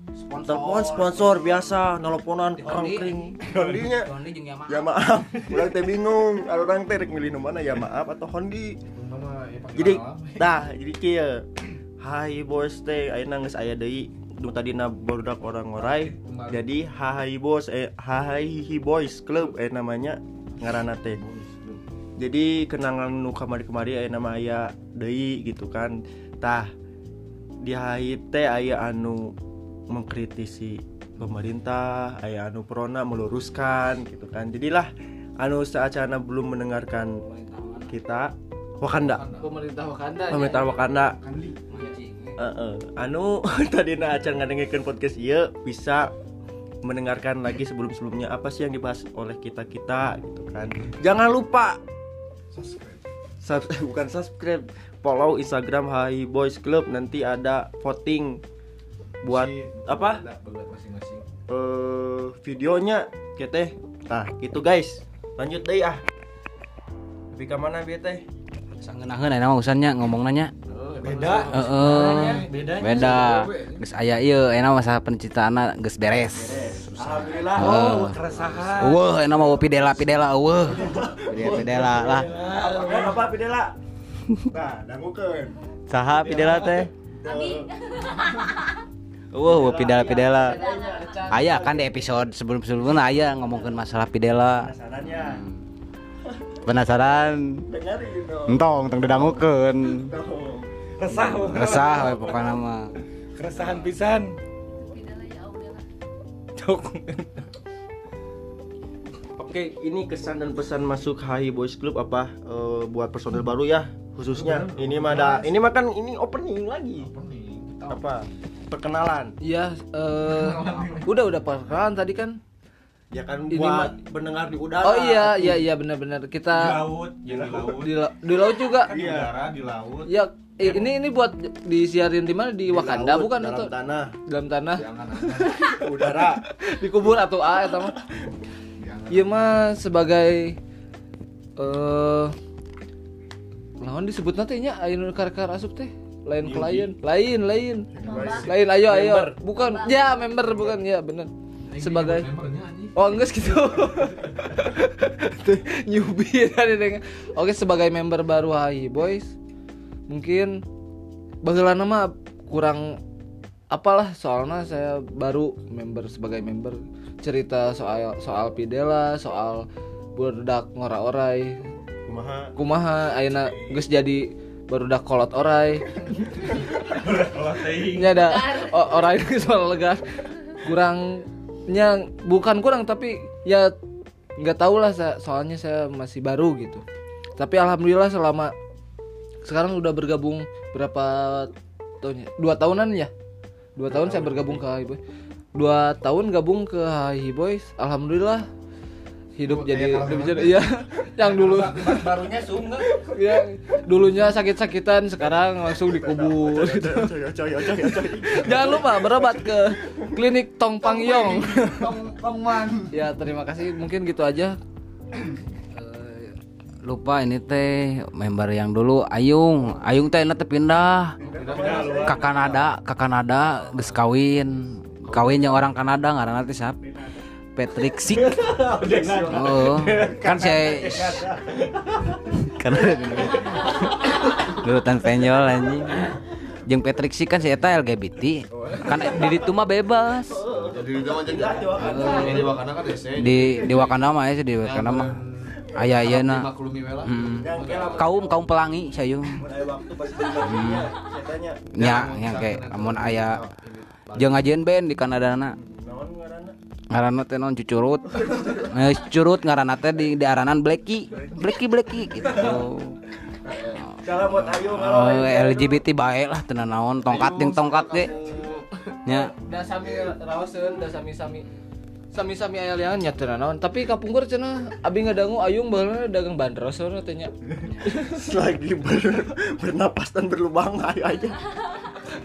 telepon sponsor biasa nelponan orang kering. Hondinya.
Hondi jeung Yamaha.
Ya maaf, urang teh bingung. Ada orang teh rek milih nu mana ya maaf atau Hondi.
ya
Jadi tah, jadi kieu. Hai bos teh ayeuna geus aya deui nu tadina barudak orang ngorai. Jadi hai bos eh hai boys club eh namanya ngaranna teh. Jadi kenangan nu kamari-kamari aya nama aya deui gitu kan. Tah di hai teh aya anu mengkritisi pemerintah, aya anu prona meluruskan gitu kan. Jadilah anu saacana belum mendengarkan kita Wakanda.
pemerintah Wakanda
Pemerintah Wakanda. Anu tadi na acan ngadengikeun podcast ieu bisa mendengarkan lagi sebelum-sebelumnya apa sih yang dibahas oleh kita-kita gitu kan. Jangan lupa
subscribe
sub- bukan subscribe, follow Instagram Hai Boys Club nanti ada voting buat
Si-
apa?
belat masing-masing
eh videonya kita nah gitu guys lanjut deh ah tapi ke mana bieu teh
Sangenaheun aya mah usannya ngomong nanya.
Beda
Heeh.
Bedanya
Beda. Geus aya ieu aya masa penciptaanna geus beres.
Alhamdulillah
Heeh.
Oh keresahan
Eueuh aya mah pidela pidela eueuh. Pidela pidela lah.
apa apa Pidela nah dangukeun
Saha pidela teh? Eueuh pidela pidela. Aya kan di episode sebelum-sebelumnya aya ngomongkeun masalah pidela. Penasaran? Entong, tong didangukeun.
Dong.
Resah
Resah we pokokna mah.
Keresahan pisan Cok
Oke, ini kesan dan pesan masuk Hai Boys Club apa eh, buat personel baru ya khususnya. Ini mah ada, ini mah kan ini opening lagi. Apa? Perkenalan.
Iya, eh, udah udah perkenalan tadi kan.
Ya kan
Ini
buat pendengar di udara.
Oh iya, iya iya benar-benar
Di
kita
laut Di laut
di, la- di laut juga.
Kan di
Iya.
udara di laut
Ya, eh, ini ini buat disiarin di mana di
Di
Wakanda
laut,
bukan
dalam
atau
tanah,
dalam tanah
udara.
dikubur atau A eta mah. Iya mah sebagai eh naon disebut nanti nya anu karkar asup teh lain klien. Lain lain. Lain ayo ayo. Bukan. Ya member bukan. Ya bener. Sebagai oh enggak gitu newbie tadi dengan oke sebagai member baru Hai Boys. Mungkin bageula nama? Kurang apalah soalnya saya baru member sebagai member. Cerita soal soal Pidela soal budak ngora-orai.
Kumaha?
kumaha? Ayeuna geus jadi barudak kolot orai. Nya ada orai geus lega kurangnya bukan kurang tapi ya nggak tahu lah soalnya saya masih baru gitu. Tapi alhamdulillah selama sekarang udah bergabung berapa tahun ya dua tahunan ya? Dua tahun saya bergabung ke Hi Boys dua tahun gabung ke Hi Boys alhamdulillah hidup jadi hidup jadi iya yang dulu.
Barunya sungguh
ya dulunya sakit-sakitan sekarang langsung dikubur. Gitu. Jangan lupa berobat ke klinik Tong Pangyong
Tong Tongman
ya terima kasih. Mungkin gitu aja. Eh,
lupa ini teh member yang dulu Ayung. Ayung teh nanti pindah. Ke Kanada ke Kanada geus kawin. Kawin yang orang Kanada ngaranna teh siapa Patrick Sik. Oh kan saya karena Lurutan penyol anjing. Jeung Patrick Sik kan saya eta LGBT kan di ditu mah bebas.
Jadi itu mah jadi di Wakanda kan DC.
di di Wakanda mah ya di Wakanda mah. Aya aya na.
Maklumi we lah.
Hmm. kaum kaum pelangi sayung nya nya kayak amun aya jeung ngajeun band di Kanada na ngaranna teh non cucurut. Eh cucurut ngaranna teh di di aranan Blacky. Blacky Blacky gitu.
Salah buat Ayu
oh, LGBT bae lah tenan naon. Tongkat jeung tongkat ge. Nya
Da sami raoseun da sami-sami sami-sami aya liangan nya teu naon. Tapi kapungkur cenah abi ngadangu ayung baheula dagang bandros soalnya teh nya.
Lagi ber, bernapas dan berlubang ayo aja.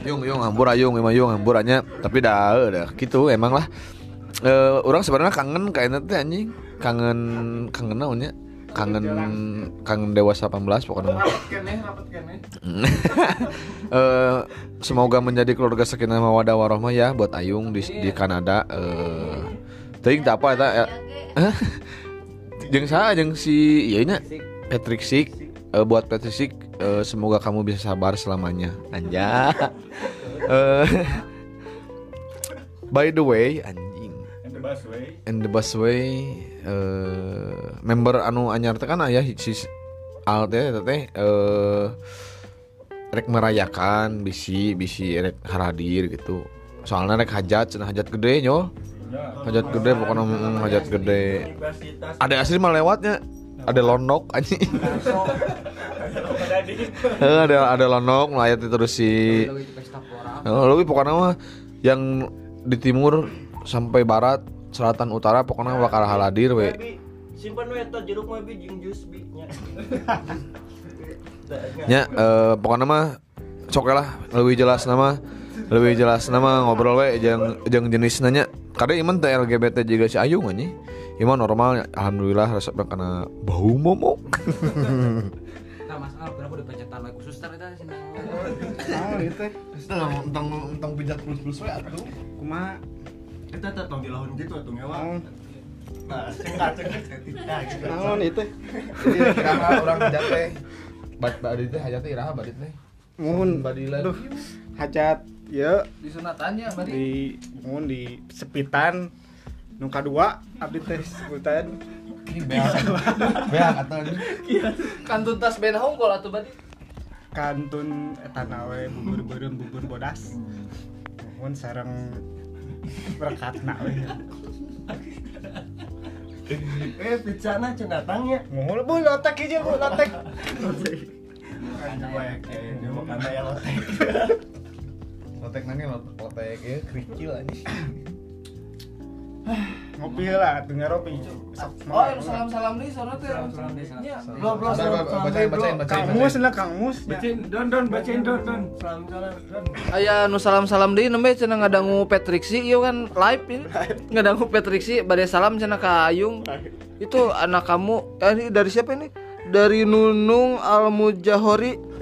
Yung yung hambur ayung emang yung hambur tapi dah dah gitu emang lah. Eh orang sebenarnya kangen kayaknya teh anjing. Kangen kangen naonnya? Kangen kangen dewasa 18 pokoknya. Eh semoga menjadi keluarga sakinah mawaddah warahmah ya buat Ayung di di Kanada eh teuing teu apa eta ya. Hah? Jeung saha jeung si ieu nya Patrick Sik Eh, buat Patrick Sik eh, semoga kamu bisa sabar selamanya. Anja. Eh by the way anjing
And the bus way.
and the busway eh member anu anyar teh kan aya si Al teh eta teh eh rek merayakan bisi bisi rek haradir gitu. Soalnya rek hajat cenah hajat gede nyol hajat gede pokoknya mm, hajat gede. Ada asli mah lewatnya. Ada lonok anjing. Eh, ada ada lonok melayat terus si Oh, lebih pokoknya mah yang di timur sampai barat selatan utara pokoknya bakal haladir we
simpan we eta jeruk mah bi jeung jus bi nya.
nya eh, pokoknya mah sok lah lebih jelas nama lebih jelas nama ngobrol we jeung jeung jenis nanya karena iman teh LGBT juga si Ayu nih iman normal alhamdulillah resep karena bau momok
Nah, Mas Al, kenapa dipencetan lagu suster eta sih?
Itu.
tentang tentang pijat plus plus we atuh
Kumaha?
Eta teh tong dilahun gitu atuh ngewa. Nah, cengkat cengkat nah gitu.
naon itu?
jadi kira orang hajat teh bad badi teh hajat teh iraha badi teh.
Mohon.
Badila.
Hajat ya.
Di sunatannya
di mohon di sepitan. Nu kadua abdi teh
ini beak. Beak atau ini
kan tuntas band hongkol atuh bari
kantun eta nawe bubur bodas. Mohon sareng berkatna we
Eh, pizza na cenah datangnya.
mohon bu lotek hiji bu lotek.
Ini aya lotek.
lotek. Nangnya lotek ya kerikil aja
ngopi lah ropi sok
oh salam salam deui sono teh nya
Belum belum
bacain bacain bacain
Kang Mus lah Kang Mus.
Bacain don don bacain don don. Salam salam don.
aya nu salam salam deui nembe cenah ngadangu Patrick si ieu kan live ini. Ngadangu Patrick si bade salam cenah ka Ayung. Itu anak kamu eh, dari siapa ini? Dari Nunung Al Mujahori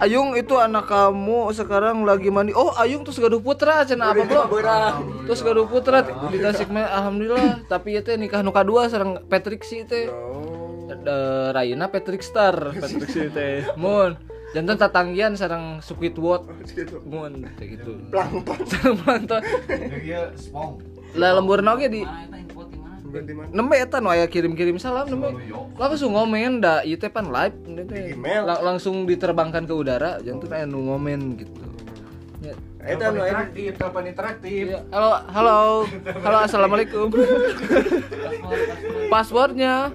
Ayung itu anak kamu sekarang lagi mandi. Oh Ayung tuh gaduh putra cenah apa bro? Terus gaduh putra di Tasikmalaya alhamdulillah. Tapi itu nikah nu kadua sareng Patrick si teh. Da- Raina Patrick Star. Patrick si teh. Mun. Jantan tatanggian sareng Squidward mun teh gitu. Plankton sareng plankton
dia spong.
Lah lembur oge di? Nembe eta nu aya kirim-kirim salam nembe langsung ngomen da ieu teh pan live
email.
Lang- langsung diterbangkan ke udara jantan aya nu ngomen gitu ya.
Eta nu aya
telepon interaktif
Iya. Halo, halo, halo, assalamualaikum. Passwordnya?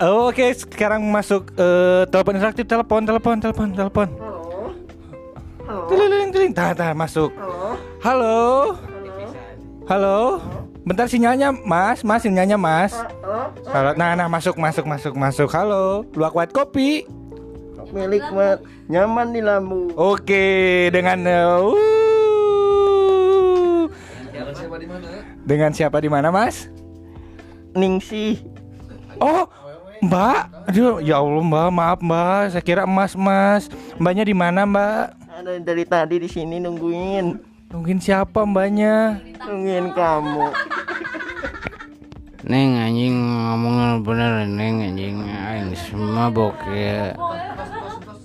Oh, Oke, sekarang masuk eh, telepon interaktif, telepon, telepon, telepon, telepon. Halo. Tiling, tiling, tah, tah, masuk. Halo. Halo. Bentar sinyalnya, Mas, Mas sinyalnya, Mas. Halo. Nah, nah, masuk, masuk, masuk, masuk. Halo. Luak white kopi.
milik mat nyaman di lambu.
Oke, dengan uh,
Siapa di mana?
dengan siapa di mana, Mas?
Ningsih.
Oh, Mbak, aduh ya Allah Mbak, maaf Mbak, saya kira Mas Mas. Mbaknya di mana Mbak?
Ada dari tadi di sini nungguin,
Mungkin siapa Mbaknya?
nungguin kamu.
Neng anjing ngomong bener neng anjing aing mabok ya.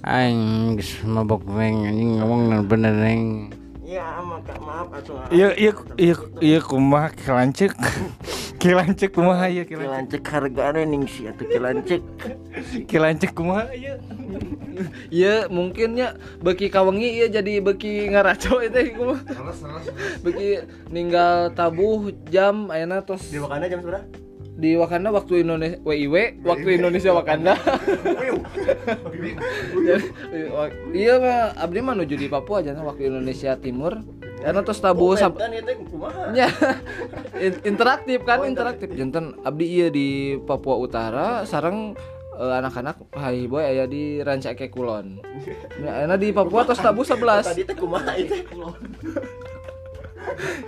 Aing mabok neng anjing ngomong bener neng.
Ya, maka maaf atuh.
Iya iya iya iya kumaha kilancek. kilancek kumaha iya kilancek.
Kilancek harga ning si atuh kilancek.
Kilancek kumaha iya.
Iya mungkinnya beki kawengi iya jadi beki ngaraco itu kumaha. Beki ninggal tabuh jam ayeuna tos
Di Wakanda jam berapa?
Di Wakanda waktu Indonesia WIW waktu Indonesia Wakanda. Iya mah abdi mah nuju di Papua aja waktu Indonesia Timur. Karena
Dan itu kumaha?
Ya, in- interaktif kan interaktif jantan abdi iya di Papua Utara sarang eh, anak-anak hai boy aya di Rancake Kulon ya enak di Papua tos tabu 11
Tadi teh kumaha itu?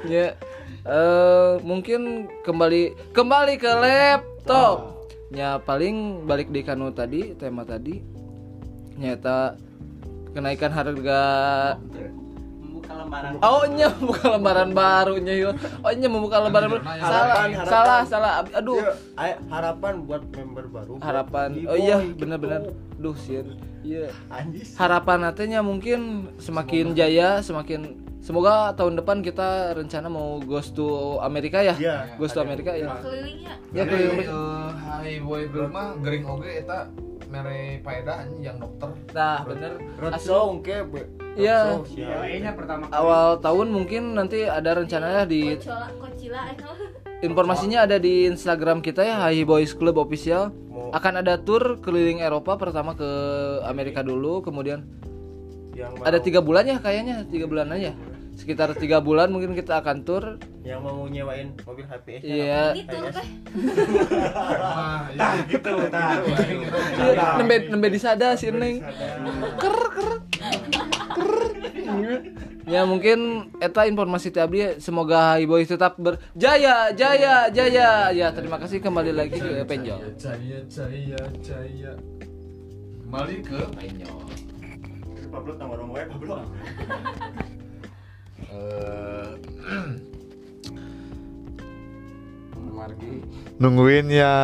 ya eh mungkin kembali kembali ke laptop ya paling balik di kanu tadi tema tadi nyata kenaikan harga
Membuka lembaran
Oh nya buka lembaran baru nya yuk. Oh nya membuka lembaran baru. Salah,
Harapan,
salah, salah. Aduh,
Iya, harapan buat member baru.
harapan. Oh iya,
gitu.
benar-benar. Duh, sih. Iya.
Anjis.
Harapan nantinya mungkin semakin jaya, semakin semoga tahun depan kita rencana mau ghost to Amerika ya.
Iya.
Ghost to Amerika ya.
Kelilingnya.
Ya keliling.
eh, hai boy girl mah gering oge eta mere paedah anjing yang dokter.
Nah, bener.
Roadshow ke
Iya.
Iya, pertama
Awal tahun mungkin nanti ada rencananya di
Kocila, kocila eh.
informasinya ada di Instagram kita ya Hai Boys Club Official. Akan ada tour keliling Eropa pertama ke Amerika dulu, kemudian
yang
ada tiga bulan ya kayaknya tiga bulan aja. Sekitar tiga bulan mungkin kita akan tour.
yang mau nyewain mobil HPS
Iya.
Gitu teh.
Ah, ya gitu tah.
Iya, Nembe nembe disada si Neng. Ker ker. Ker. Ya mungkin eta informasi ti abdi semoga Hai Boys tetap berjaya jaya jaya. Ya terima kasih kembali lagi ke Penjol.
Jaya jaya jaya. Kembali ke Penyol.
Pablo orang wae Pablo
Margi.
nungguin ya.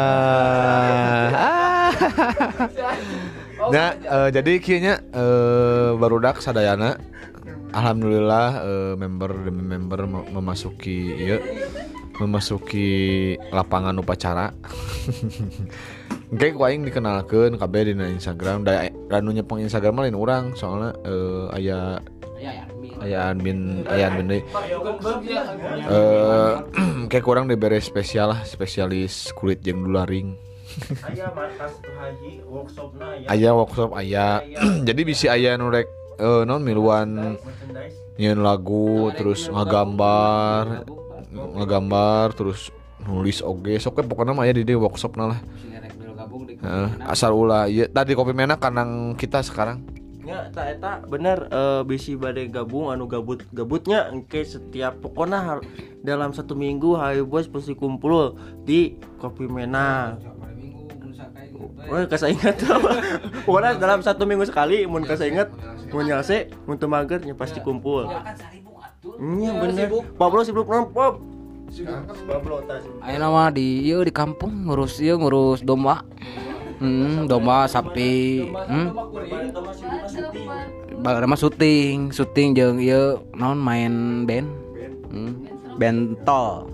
Nah, eh, jadi kayaknya eh, barudak sadayana Alhamdulillah eh, member demi member mem- memasuki iya, memasuki lapangan upacara. Kayak ku aing dikenalkeun kabeh dina Instagram da anu nyepeng Instagram lain urang soalnya eh, aya aya admin aya admin deui. Eh kayak kurang diberi spesial lah spesialis kulit jeung dularing.
aya markas haji workshopna ya
Aya workshop aya. Jadi bisa aya nu rek eh, non miluan nyeun lagu terus ngagambar ngagambar terus nulis oge sok pokoknya mah aya di dieu workshopna lah. Heeh, asal ulah ieu tadi kopi mena kanang kita sekarang.
Nya tak eta bener eh, bisi bade gabung anu gabut gabutnya engke setiap pokoknya har- dalam satu minggu Hayu Bos pasti kumpul di Kopi Mena Oh, kasa ingat Pokoknya dalam satu minggu sekali Mun kasa ingat Mun nyalse. Mun teu mager nya pasti kumpul. Iya bener. Pablo sibuk Pop. Pablo tas.
Ayo nama di iya di kampung ngurus iya ngurus domba. Hmm, domba sapi. Hmm. Mah syuting, syuting jeung ieu naon main band. Hmm. Bentol.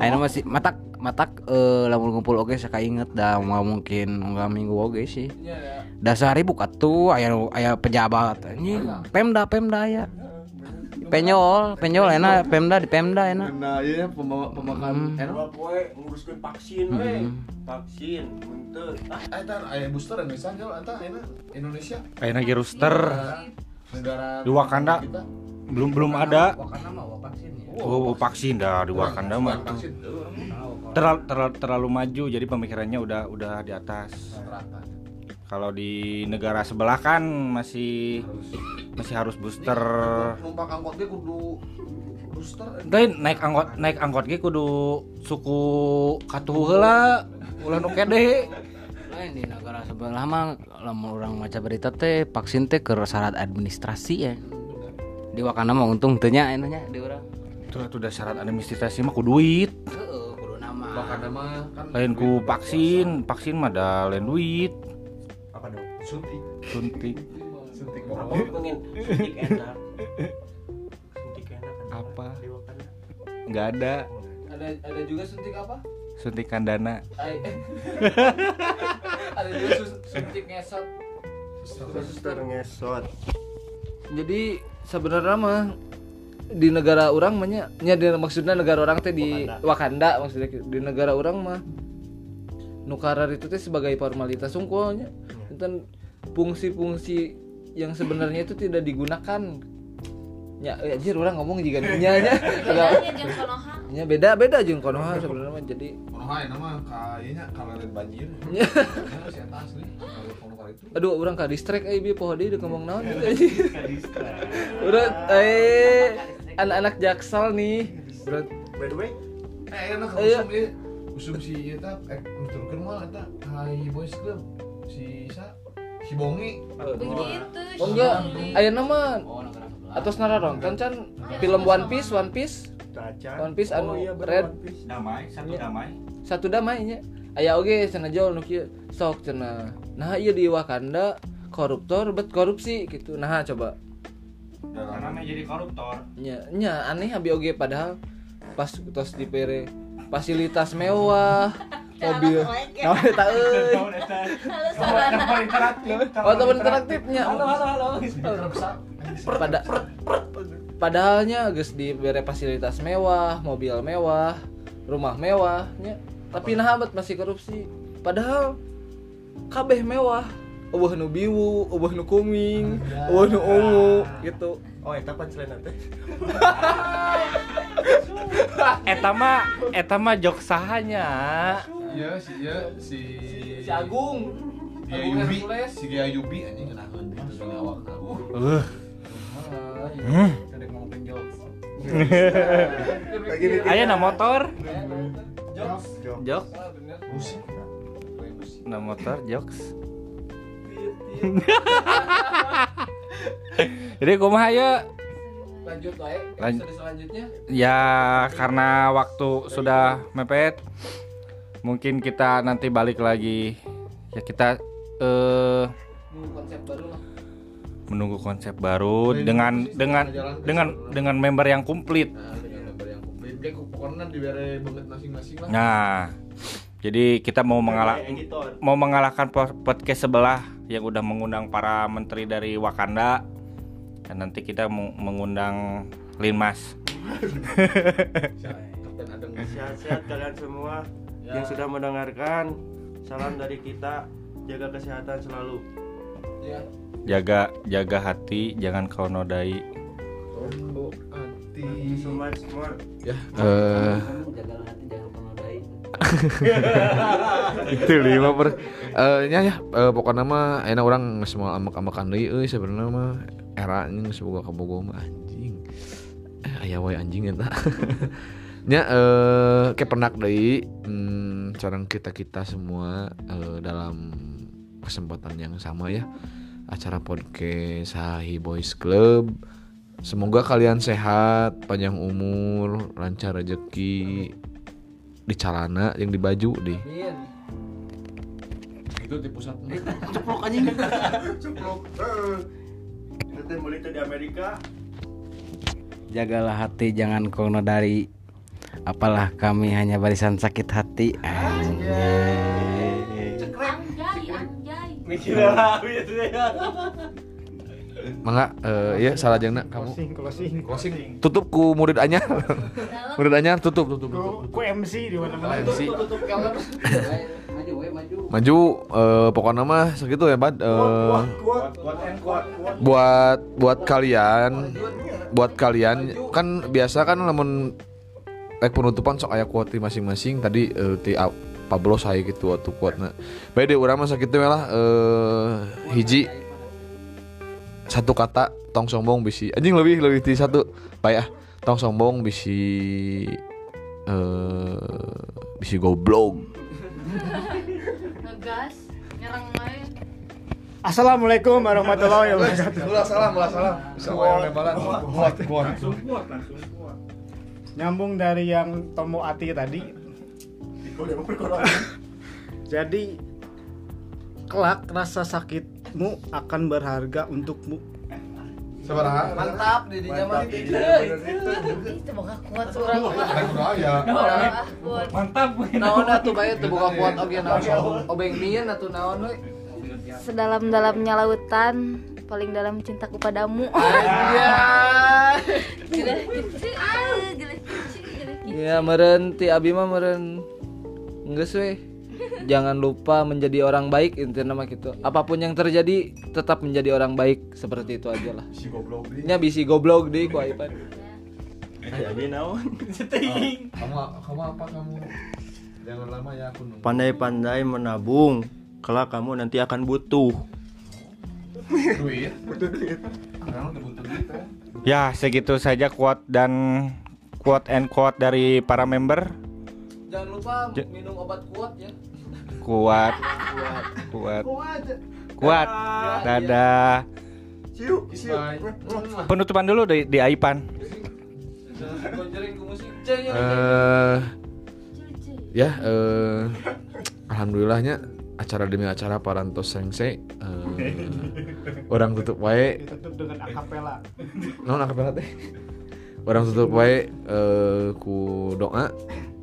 Ayo nama sih matak matak eh lamun ngumpul oge sakainget dah mau mungkin enggak minggu oge sih. Da sehari buka tuh aya aya pejabat anjing. Pemda Pemda ya. Penyol, penyol enak, Pemda di Pemda enak.
Nah, iya pembawa pemakan
Dua poe nguruskeun vaksin we Vaksin Mun teu ah
Eta aya booster Indonesia jauh eta enak Indonesia.
Kayak lagi rooster
Negara
di Wakanda
kita.
belum belum ada.
Wakana mah vaksin ya.
Oh, vaksin dah di Wakanda mah. Terlalu terlalu maju jadi pemikirannya udah udah di atas. Kalau di negara sebelah kan masih masih harus booster.
Numpang angkot ge kudu kudu
Teh naik angkot naik angkot ge kudu suku katuh heula ulah nu kede.
Lain di negara sebelah mah lamun orang maca berita teh vaksin teh ke syarat administrasi ya. Di Wakanda mah untung teu nya anu nya di urang.
Tuh udah syarat administrasi mah ku duit.
Heeh kudu nama.
Wakanda mah kan
lain ku vaksin vaksin mah da lain duit
suntik.
Suntik.
Suntik
apa pengen suntik enak? Suntik enak kan?
Apa?
di Wakanda
nggak ada.
Ada ada juga suntik apa?
suntikan dana
ada juga suntik ngesot.
suster ngesot.
Jadi sebenarnya mah di negara orang mah nya nya di maksudnya negara orang teh di Wakanda, maksudnya di negara orang mah nukarar itu teh sebagai formalitas unggulnya dan fungsi-fungsi yang sebenarnya itu tidak digunakan. Ya anjir orang ngomong juga nya nya
konoha.
nya beda beda jeung konoha sebenarnya mah. Jadi
Monohai nama kayaknya banjir.
nya
si kalau kono kali itu.
aduh orang ka distract euy bi poho deui ngomong naon gitu anjing eh anak-anak jaksel nih. Urat
by the way
Eh enak
Iya.
usum ieu. Usum si tah eh nuturkeun mah eta. Hai Boys Club. Si sa si Bongi.
Begitu.
oh enggak. Aya nama.
Oh
atas nararonton can film One Piece One Piece. One Piece anu
oh, iya, bener,
red.
One Piece.
damai satu damai.
Satu damai nya aya oge cenah jol nu kieu sok cenah nah ieu di Wakanda koruptor bet korupsi gitu. Nah coba.
Namanya jadi koruptor.
Nya nya aneh abi oge padahal pas tos dipere fasilitas mewah mobil. nah eta euy
Halo sarana.
oh teman interaktifnya. Halo halo halo. Pada padahalnya geus dibere fasilitas mewah mobil mewah rumah mewahnya tapi nah amat masih korupsi. Padahal kabeh mewah. Eueuh nu biwu eueuh nu kuming eueuh nu ungu gitu.
Oh eta punchline teh
eta mah eta mah jok sahanya.
Iya si iya si
si Agung.
Dia
Agung
Yubi,
Hercules.
si dia Yubi anjing ngeunaheun itu dengan awak.
uh
jokes.
aya na motor.
Jokes.
Jok.
jok
Ah,
na motor jokes. Jadi kumaha ya
lanjut
Lanjut.
episode selanjutnya
ya karena waktu sudah mepet mungkin kita nanti balik lagi ya kita eh
Ini konsep baru lah
menunggu konsep baru dengan dengan dengan dengan member yang komplit
Nah, dengan nomor yang komplit. Dia pokoknya dibere banget masing-masing lah.
nah jadi kita mau mengalah
editor
mau mengalahkan po- podcast sebelah yang udah mengundang para menteri dari Wakanda dan nanti kita mengundang Linmas
sehat-sehat kalian semua yang sudah mendengarkan. Salam dari kita jaga kesehatan selalu.
Ya.
Jaga jaga hati jangan kau nodai.
Tombo hati.
Thank you so much more
Ya, eh
jaga hati jangan
itu lima per eh nya ya eh, pokoknya mah enak orang semua amak-amakan deui euy sebenarnya mah era nya semoga kabogo mah anjing. Eh aya wae anjing eta. Nya eh kepenak deui hmm, carang kita-kita semua eh, dalam kesempatan yang sama ya. Acara podcast Sahi Boys Club. Semoga kalian sehat, panjang umur, lancar rezeki di celana yang di baju deh.
Min
Itu di pusat.
ceplok anjing. Ceplok. Kita teh mulai teh di Amerika.
Jagalah hati jangan kau nodari apalah kami hanya barisan sakit hati. Anjay.
Anjay, anjay.
Mangga eh ya salah jengna kamu.
Closing, closing,
Closing. Tutup ku murid anyar. murid anyar tutup tutup. tutup.
Ku, ku MC di mana-mana.
MC.
tutup
maju we maju
Maju eh pokoknya mah segitu ya, Bad. Eh,
Kuat, kuat, kuat, kuat.
buat buat kalian buat kalian kan biasa kan namun like penutupan sok aya quote masing-masing tadi eh, ti Pablo saya gitu waktu quote-na. Bae deh urang mah sakitu lah eh hiji satu kata tong sombong bisi. Anjing lebih lebih ti satu. Baik ah. Tong sombong bisi eh bisi goblok
Ngegas, nyerang main.
Assalamualaikum warahmatullahi wabarakatuh.
ulah salam ulah salam. Lebaran.
Nyambung dari yang Tomo Ati tadi. Jadi kelak rasa sakitmu akan berharga untukmu.
sabaraha
Mantap di di zaman itu.
Itu boga kuat surang.
ya
Ah, kuat.
Naon atuh bae teu boga kuat oge naon obeng mieun atuh naon we.
Sedalam-dalamnya lautan, paling dalam cintaku padamu.
Iya.
Gila kecil, ah, gila kecil, gila kecil.
Ya meren ti abi mah meren geus we. Jangan lupa menjadi orang baik intinya mah gitu. Apa pun yang terjadi tetap menjadi orang baik seperti itu aja lah.
si goblok
Nya bisi goblok deh ku Aipan.
Abi naon?
kamu kamu apa kamu jangan lama ya aku nunggu
Pandai-pandai menabung. Kelak kamu nanti akan butuh.
duit butuh duit karena udah butuh duit ya
Ya, segitu saja quote dan quote and quote dari para member.
Jangan lupa minum obat kuat ya.
Kuat, kuat, kuat. Dadah. Penutupan dulu di, di Aipan.
Ceng ya.
eh alhamdulillahnya acara demi acara Parantos Sensei eh, orang tutup wae
Ditutup dengan akapela.
non akapela teh orang tutup wae eh, ku doa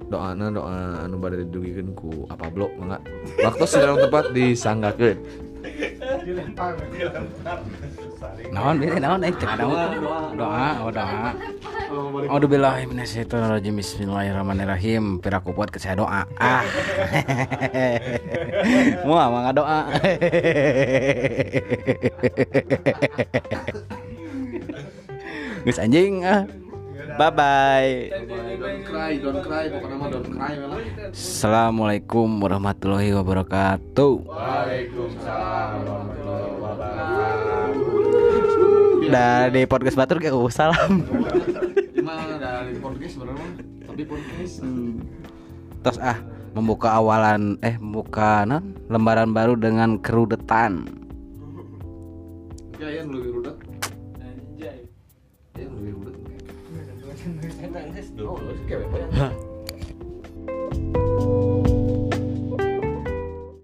doana doa anu bade didugikeun ku apa blok mangga waktu sedang tepat
naon aing teu naon. Doa, oh doa. Bismillahirrahmanirrahim. Piraku buat ke saya doa. Ah. Mua mangga doa. Anjing ah. Bye bye.
don't cry don't cry pokoknya mah don't cry lah
Assalamualaikum warahmatullahi wabarakatuh.
Waalaikumsalam warahmatullahi
Dari podcast Batur kayak salam.
gimana dari podcast sebenarnya tapi podcast
Terus ah membuka awalan eh membuka non lembaran baru dengan kerudetan.
ya yang lebih rudet
Anjay.
yang lebih rudet oh lu